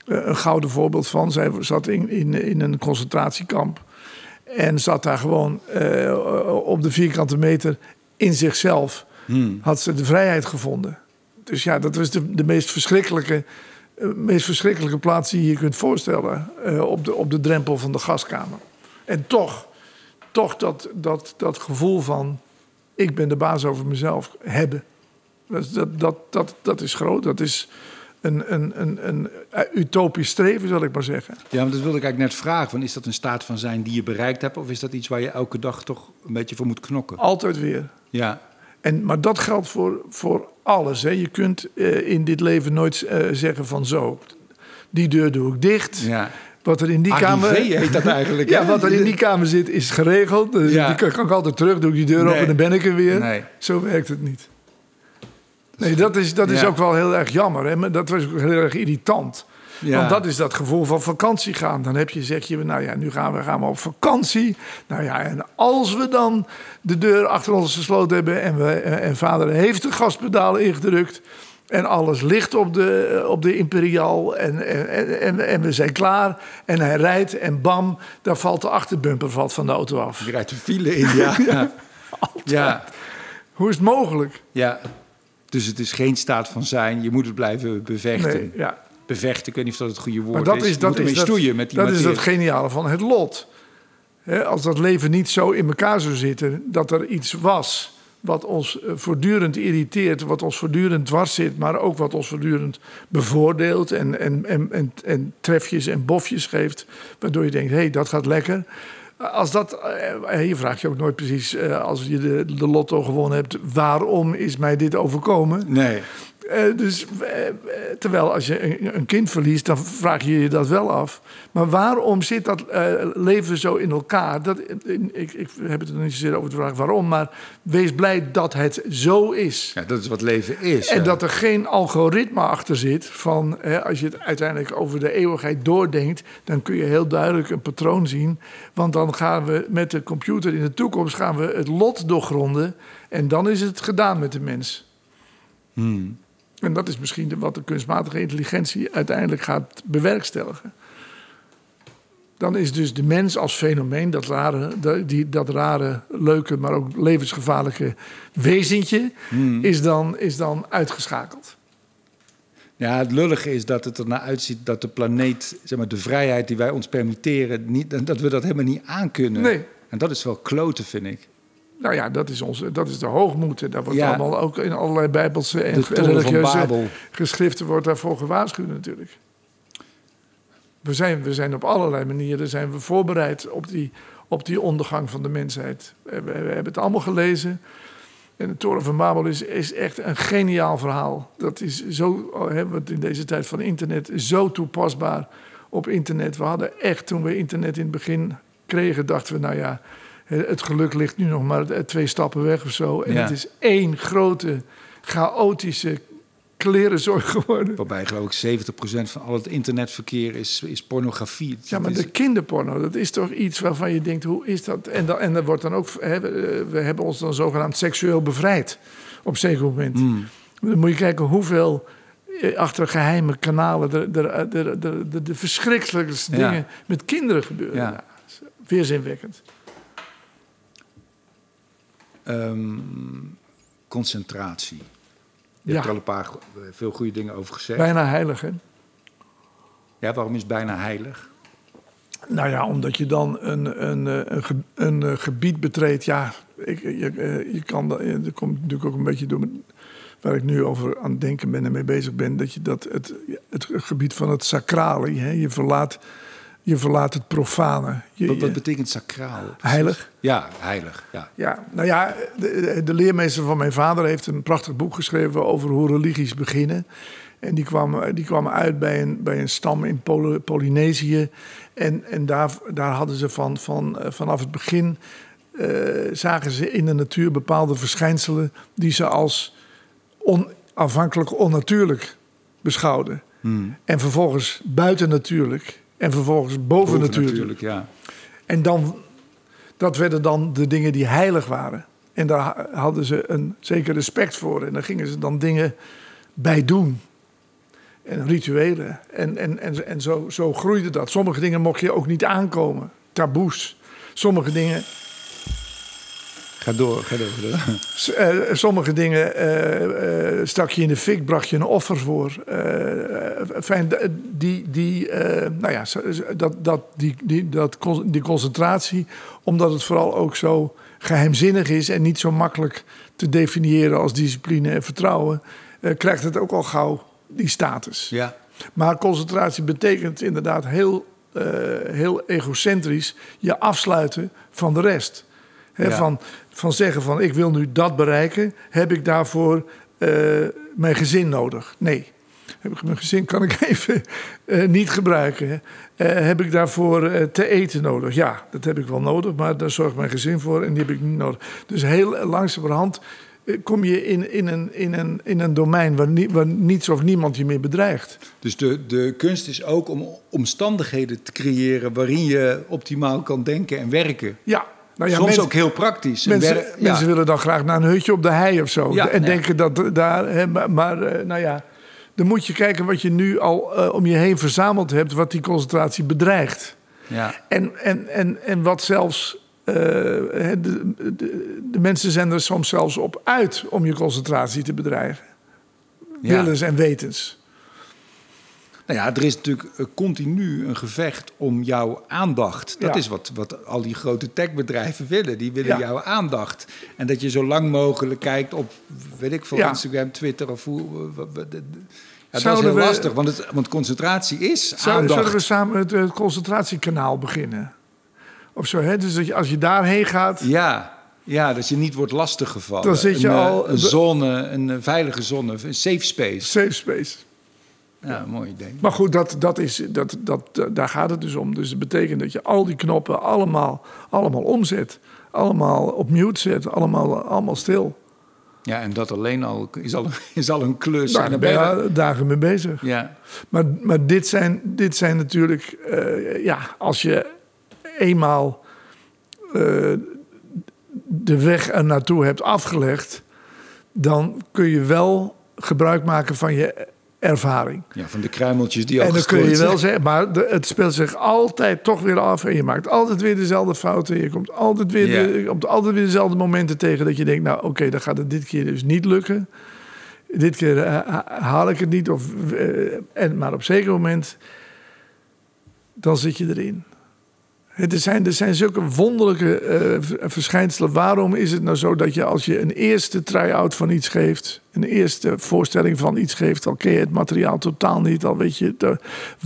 S2: eh, een gouden voorbeeld van. Zij zat in, in, in een concentratiekamp. En zat daar gewoon eh, op de vierkante meter in zichzelf. Had ze de vrijheid gevonden. Dus ja, dat was de, de meest verschrikkelijke, eh, meest verschrikkelijke plaats die je je kunt voorstellen. eh, op, de, op de drempel van de gaskamer. En toch, toch dat, dat, dat gevoel van ik ben de baas over mezelf hebben. Dat, is- dat, dat, dat, dat is groot. Dat is een, een, een, een utopisch streven, zal ik maar zeggen.
S1: Ja, maar dat wilde ik eigenlijk net vragen. Van, is dat een staat van zijn die je bereikt hebt? Of is dat iets waar je elke dag toch een beetje voor moet knokken?
S2: Altijd weer.
S1: Ja,
S2: En, maar dat geldt voor, voor alles. Hè. Je kunt eh, in dit leven nooit eh, zeggen van zo, die deur doe ik dicht.
S1: ja.
S2: Wat er in die kamer...
S1: Arrivé heet dat eigenlijk.
S2: Ja, wat er in die kamer zit is geregeld. Dus
S1: Ja.
S2: die kan, ik altijd terug, doe ik die deur
S1: Nee.
S2: open en dan ben ik er weer.
S1: Nee.
S2: Zo werkt het niet. Nee, dat is, dat is
S1: Ja.
S2: ook wel heel erg jammer. Hè? Maar dat was ook heel erg irritant.
S1: Ja.
S2: Want dat is dat gevoel van vakantie gaan. Dan heb je, zeg je, nou ja, nu gaan we, gaan we op vakantie. Nou ja, en als we dan de deur achter ons gesloten hebben... en, we, en vader heeft de gaspedaal ingedrukt... en alles ligt op de, op de Imperial en, en, en, en we zijn klaar... en hij rijdt en bam, daar valt de achterbumper valt van de auto af.
S1: Je rijdt de file in, ja. ja. ja.
S2: Hoe is het mogelijk?
S1: Ja. Dus het is geen staat van zijn. Je moet het blijven bevechten.
S2: Nee, ja.
S1: Bevechten, ik weet niet of dat het goede woord
S2: Maar dat
S1: is.
S2: dat is, dat,
S1: stoeien met die
S2: dat is het geniale van het lot. Als dat leven niet zo in elkaar zou zitten, dat er iets was wat ons eh, voortdurend irriteert, wat ons voortdurend dwars zit, maar ook wat ons voortdurend bevoordeelt en, en, en, en, en trefjes en bofjes geeft, waardoor je denkt, hé, hey, dat gaat lekker. Als dat, eh, je vraagt je ook nooit precies, eh, als je de, de lotto gewonnen hebt, waarom is mij dit overkomen?
S1: Nee.
S2: Eh, dus, eh, eh, terwijl als je een, een kind verliest, dan vraag je je dat wel af. Maar waarom zit dat leven zo in elkaar? Dat, ik, ik heb het er niet zozeer over de vraag waarom, maar wees blij dat het zo is.
S1: Ja, dat is wat leven is.
S2: En dat er geen algoritme achter zit van als je het uiteindelijk over de eeuwigheid doordenkt, dan kun je heel duidelijk een patroon zien. Want dan gaan we met de computer in de toekomst gaan we het lot doorgronden en dan is het gedaan met de mens.
S1: Hmm.
S2: En dat is misschien de- wat de kunstmatige intelligentie uiteindelijk gaat bewerkstelligen. Dan is dus de mens als fenomeen, dat rare, die, dat rare, leuke, maar ook levensgevaarlijke wezentje, is, dan, is dan uitgeschakeld.
S1: Ja, het lullige is dat het ernaar uitziet dat de planeet, zeg maar, de vrijheid die wij ons permitteren, niet, dat we dat helemaal niet aankunnen.
S2: Nee.
S1: En dat is wel kloten, vind ik.
S2: Nou ja, dat is, onze, dat is de hoogmoed. En daar wordt
S1: Ja.
S2: allemaal ook in allerlei bijbelse en religieuze geschriften wordt daarvoor gewaarschuwd natuurlijk. We zijn, we zijn op allerlei manieren zijn we voorbereid op die, op die ondergang van de mensheid. We, we- we hebben het allemaal gelezen. En de Toren van Babel is, is echt een geniaal verhaal. Dat is zo, hè, wat in deze tijd van internet, zo toepasbaar op internet. We hadden echt, toen we internet in het begin kregen, dachten we, nou ja, het geluk ligt nu nog maar twee stappen weg of zo. En
S1: Ja.
S2: het is één grote, chaotische klerenzooi geworden.
S1: Waarbij geloof ik 70% van al het internetverkeer is, is pornografie.
S2: Ja, maar
S1: is-
S2: de kinderporno, dat is toch iets waarvan je denkt, hoe is dat? En, dan, en er wordt dan ook, hè, we we hebben ons dan zogenaamd seksueel bevrijd op een zeker moment.
S1: Hmm.
S2: Dan moet je kijken hoeveel eh, achter geheime kanalen de, de, de, de, de, verschrikkelijkste
S1: Ja.
S2: dingen met kinderen gebeuren.
S1: Ja.
S2: Dat Weerzinwekkend.
S1: Ehm, concentratie. Je
S2: Ja.
S1: hebt er al een paar go- veel goede dingen over gezegd.
S2: Bijna heilig, hè?
S1: Ja, waarom is het bijna heilig?
S2: Nou ja, omdat je dan een, een, eh, een, een eh, gebied betreedt. Ja, ik, je, eh, je kan dat. Dat komt natuurlijk ook een beetje door mijn- waar ik nu over aan het denken ben en mee bezig ben. Dat je dat het, het gebied van het sacrale. Hè, je, verlaat, je verlaat het profane. Je,
S1: Wat, betekent sacraal?
S2: heilig.
S1: Ja, heilig. Ja.
S2: Ja, nou ja, de, de leermeester van mijn vader heeft een prachtig boek geschreven over hoe religies beginnen. En die kwam, die kwam uit bij een, bij een stam in Pol- Polynesië. En, en daar, daar hadden ze van, van, eh, vanaf het begin. eh, zagen ze in de natuur bepaalde verschijnselen. die ze als on, aanvankelijk onnatuurlijk beschouwden. En vervolgens buitennatuurlijk En vervolgens boven, natuurlijk.
S1: natuurlijk, ja.
S2: En dan, dat werden dan de dingen die heilig waren. En daar ha- hadden ze een zeker respect voor. En daar gingen ze dan dingen bij doen. En rituelen. En, en, en, en zo, zo groeide dat. Sommige dingen mocht je ook niet aankomen. Taboes. Sommige dingen,
S1: Ga door, ga door.
S2: s- eh, sommige dingen eh, eh, stak je in de fik, bracht je een offer voor. Fijn, die, die, nou ja, dat, dat, die, die, dat, die concentratie, omdat het vooral ook zo geheimzinnig is en niet zo makkelijk te definiëren als discipline en vertrouwen, krijgt het ook al gauw die status.
S1: Ja,
S2: Maar concentratie betekent inderdaad heel, heel egocentrisch je afsluiten van de rest.
S1: Ja.
S2: van, van zeggen van ik wil nu dat bereiken, heb ik daarvoor eh, mijn gezin nodig? Nee. Heb ik mijn gezin kan ik even eh, niet gebruiken. hè. Eh, heb ik daarvoor te eten nodig? Ja, dat heb ik wel nodig, maar daar zorgt mijn gezin voor en die heb ik niet nodig. Dus heel langzamerhand kom je in, in, een, in, een, in een domein waar, nie- waar niets of niemand je meer bedreigt.
S1: dus de, de kunst is ook om omstandigheden te creëren waarin je optimaal kan denken en werken.
S2: Ja, nou ja,
S1: Soms
S2: mensen,
S1: ook heel praktisch. En
S2: mensen,
S1: wer- ja.
S2: mensen willen dan graag naar een hutje op de hei of zo.
S1: Ja,
S2: en
S1: nee.
S2: denken dat daar. Hè, maar maar, eh, nou ja, dan moet je kijken wat je nu al eh, om je heen verzameld hebt, wat die concentratie bedreigt.
S1: ja.
S2: En, en, en, en wat zelfs. eh, de, de, de mensen zijn er soms zelfs op uit om je concentratie te bedreigen. Willens en wetens.
S1: Nou ja, er is natuurlijk eh, continu een gevecht om jouw aandacht. Dat
S2: Ja.
S1: is wat, wat al die grote techbedrijven willen. Die willen
S2: Ja.
S1: jouw aandacht. En dat je zo lang mogelijk kijkt op, weet ik veel,
S2: Ja.
S1: Instagram, Twitter of hoe... wat- Ja, dat is
S2: Zouden
S1: heel
S2: we-
S1: lastig, want, het, want concentratie is aandacht.
S2: zullen we samen het, eh, concentratiekanaal beginnen? Of zo, hè? Dus dat je, als je daarheen gaat.
S1: Ja, ja, dat je niet wordt lastiggevallen.
S2: Dan zit je
S1: een, eh,
S2: al-
S1: Een zone, een eh, veilige zone, een safe space.
S2: Safe space.
S1: Ja, mooi idee.
S2: Maar goed, dat, dat is, dat, dat, daar gaat het dus om. Dus het betekent dat je al die knoppen allemaal, allemaal omzet. Allemaal op mute zet. Allemaal, allemaal stil.
S1: Ja, en dat alleen al is al, is al een klus.
S2: Daar ben
S1: je
S2: dagen mee bezig.
S1: ja,
S2: Maar, maar dit, zijn, dit zijn natuurlijk... eh, ja, als je eenmaal eh, de weg er naartoe hebt afgelegd... dan kun je wel gebruik maken van je ervaring.
S1: ja, van de kruimeltjes die al
S2: En dan kun je wel zeggen, maar de- het speelt zich altijd toch weer af. En je maakt altijd weer dezelfde fouten. Je komt altijd weer,
S1: Ja.
S2: de- komt altijd weer dezelfde momenten tegen dat je denkt, nou oké, dan gaat het dit keer dus niet lukken. Dit keer eh, ha- haal ik het niet. Of, eh, en, maar op een zeker moment, dan zit je erin. Er zijn, er zijn zulke wonderlijke eh, verschijnselen. Waarom is het nou zo dat je als je een eerste try-out van iets geeft... een eerste voorstelling van iets geeft... al ken je het materiaal totaal niet, al weet je... eh,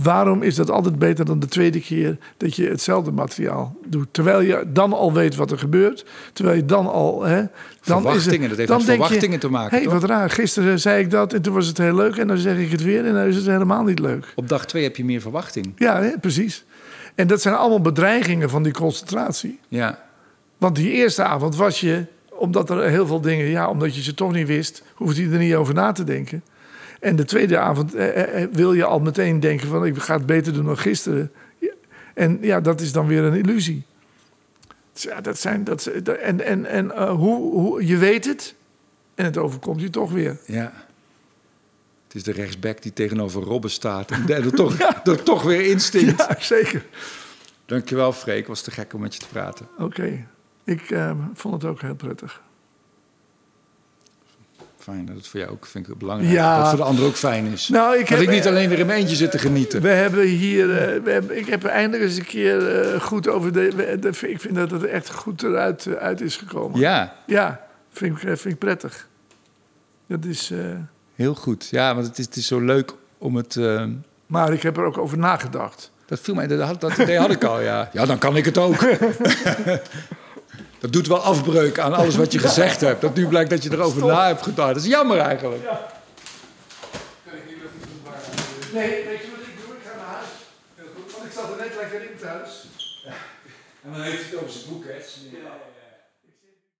S2: waarom is dat altijd beter dan de tweede keer dat je hetzelfde materiaal doet? Terwijl je dan al weet wat er gebeurt. Terwijl je dan al... Hè, dan
S1: Verwachtingen, dat heeft met
S2: je,
S1: verwachtingen te maken,
S2: Hé, wat raar. Gisteren zei ik dat en toen was het heel leuk. En dan zeg ik het weer en dan is het helemaal niet leuk.
S1: Op dag twee heb je meer verwachting.
S2: Ja, hè, precies. En dat zijn allemaal bedreigingen van die concentratie.
S1: Ja,
S2: Want die eerste avond was je, omdat er heel veel dingen, ja, omdat je ze toch niet wist, hoefde je er niet over na te denken. En de tweede avond eh, eh, wil je al meteen denken van ik ga het beter doen dan gisteren. En ja, dat is dan weer een illusie. Dus ja, dat zijn, dat, en en, en eh, hoe, hoe, je weet het en het overkomt je toch weer.
S1: ja. Het is de rechtsback die tegenover Robben staat. En er toch, er toch weer instinct.
S2: Ja, zeker.
S1: Dankjewel, Freek. Was te gek om met je te praten.
S2: Oké, ik eh, vond het ook heel prettig.
S1: Fijn dat het voor jou ook vind ik belangrijk.
S2: Ja.
S1: Dat het voor de ander ook fijn is.
S2: Nou, ik
S1: dat
S2: heb-
S1: ik niet alleen weer in mijn eentje zit te genieten.
S2: We hebben hier, eh, we hebben, ik heb eindelijk eens een keer eh, goed over de, Ik vind dat het echt goed eruit eh, uit is gekomen.
S1: Ja,
S2: Ja, vind ik, vind ik prettig. Dat is,
S1: heel goed. Ja, want het is, het is zo leuk om het... eh,
S2: maar ik heb er ook over nagedacht.
S1: dat viel mij, dat, had- dat idee had ik al, ja. Ja, dan kan ik het ook. dat doet wel afbreuk aan alles wat je gezegd hebt. Dat nu blijkt dat je erover na hebt gedaan. Dat is jammer eigenlijk.
S2: Nee, weet je wat ik doe? Ik ga naar huis. Want ik zat er net lekker in thuis.
S1: En dan heeft hij het over zijn boek, hè?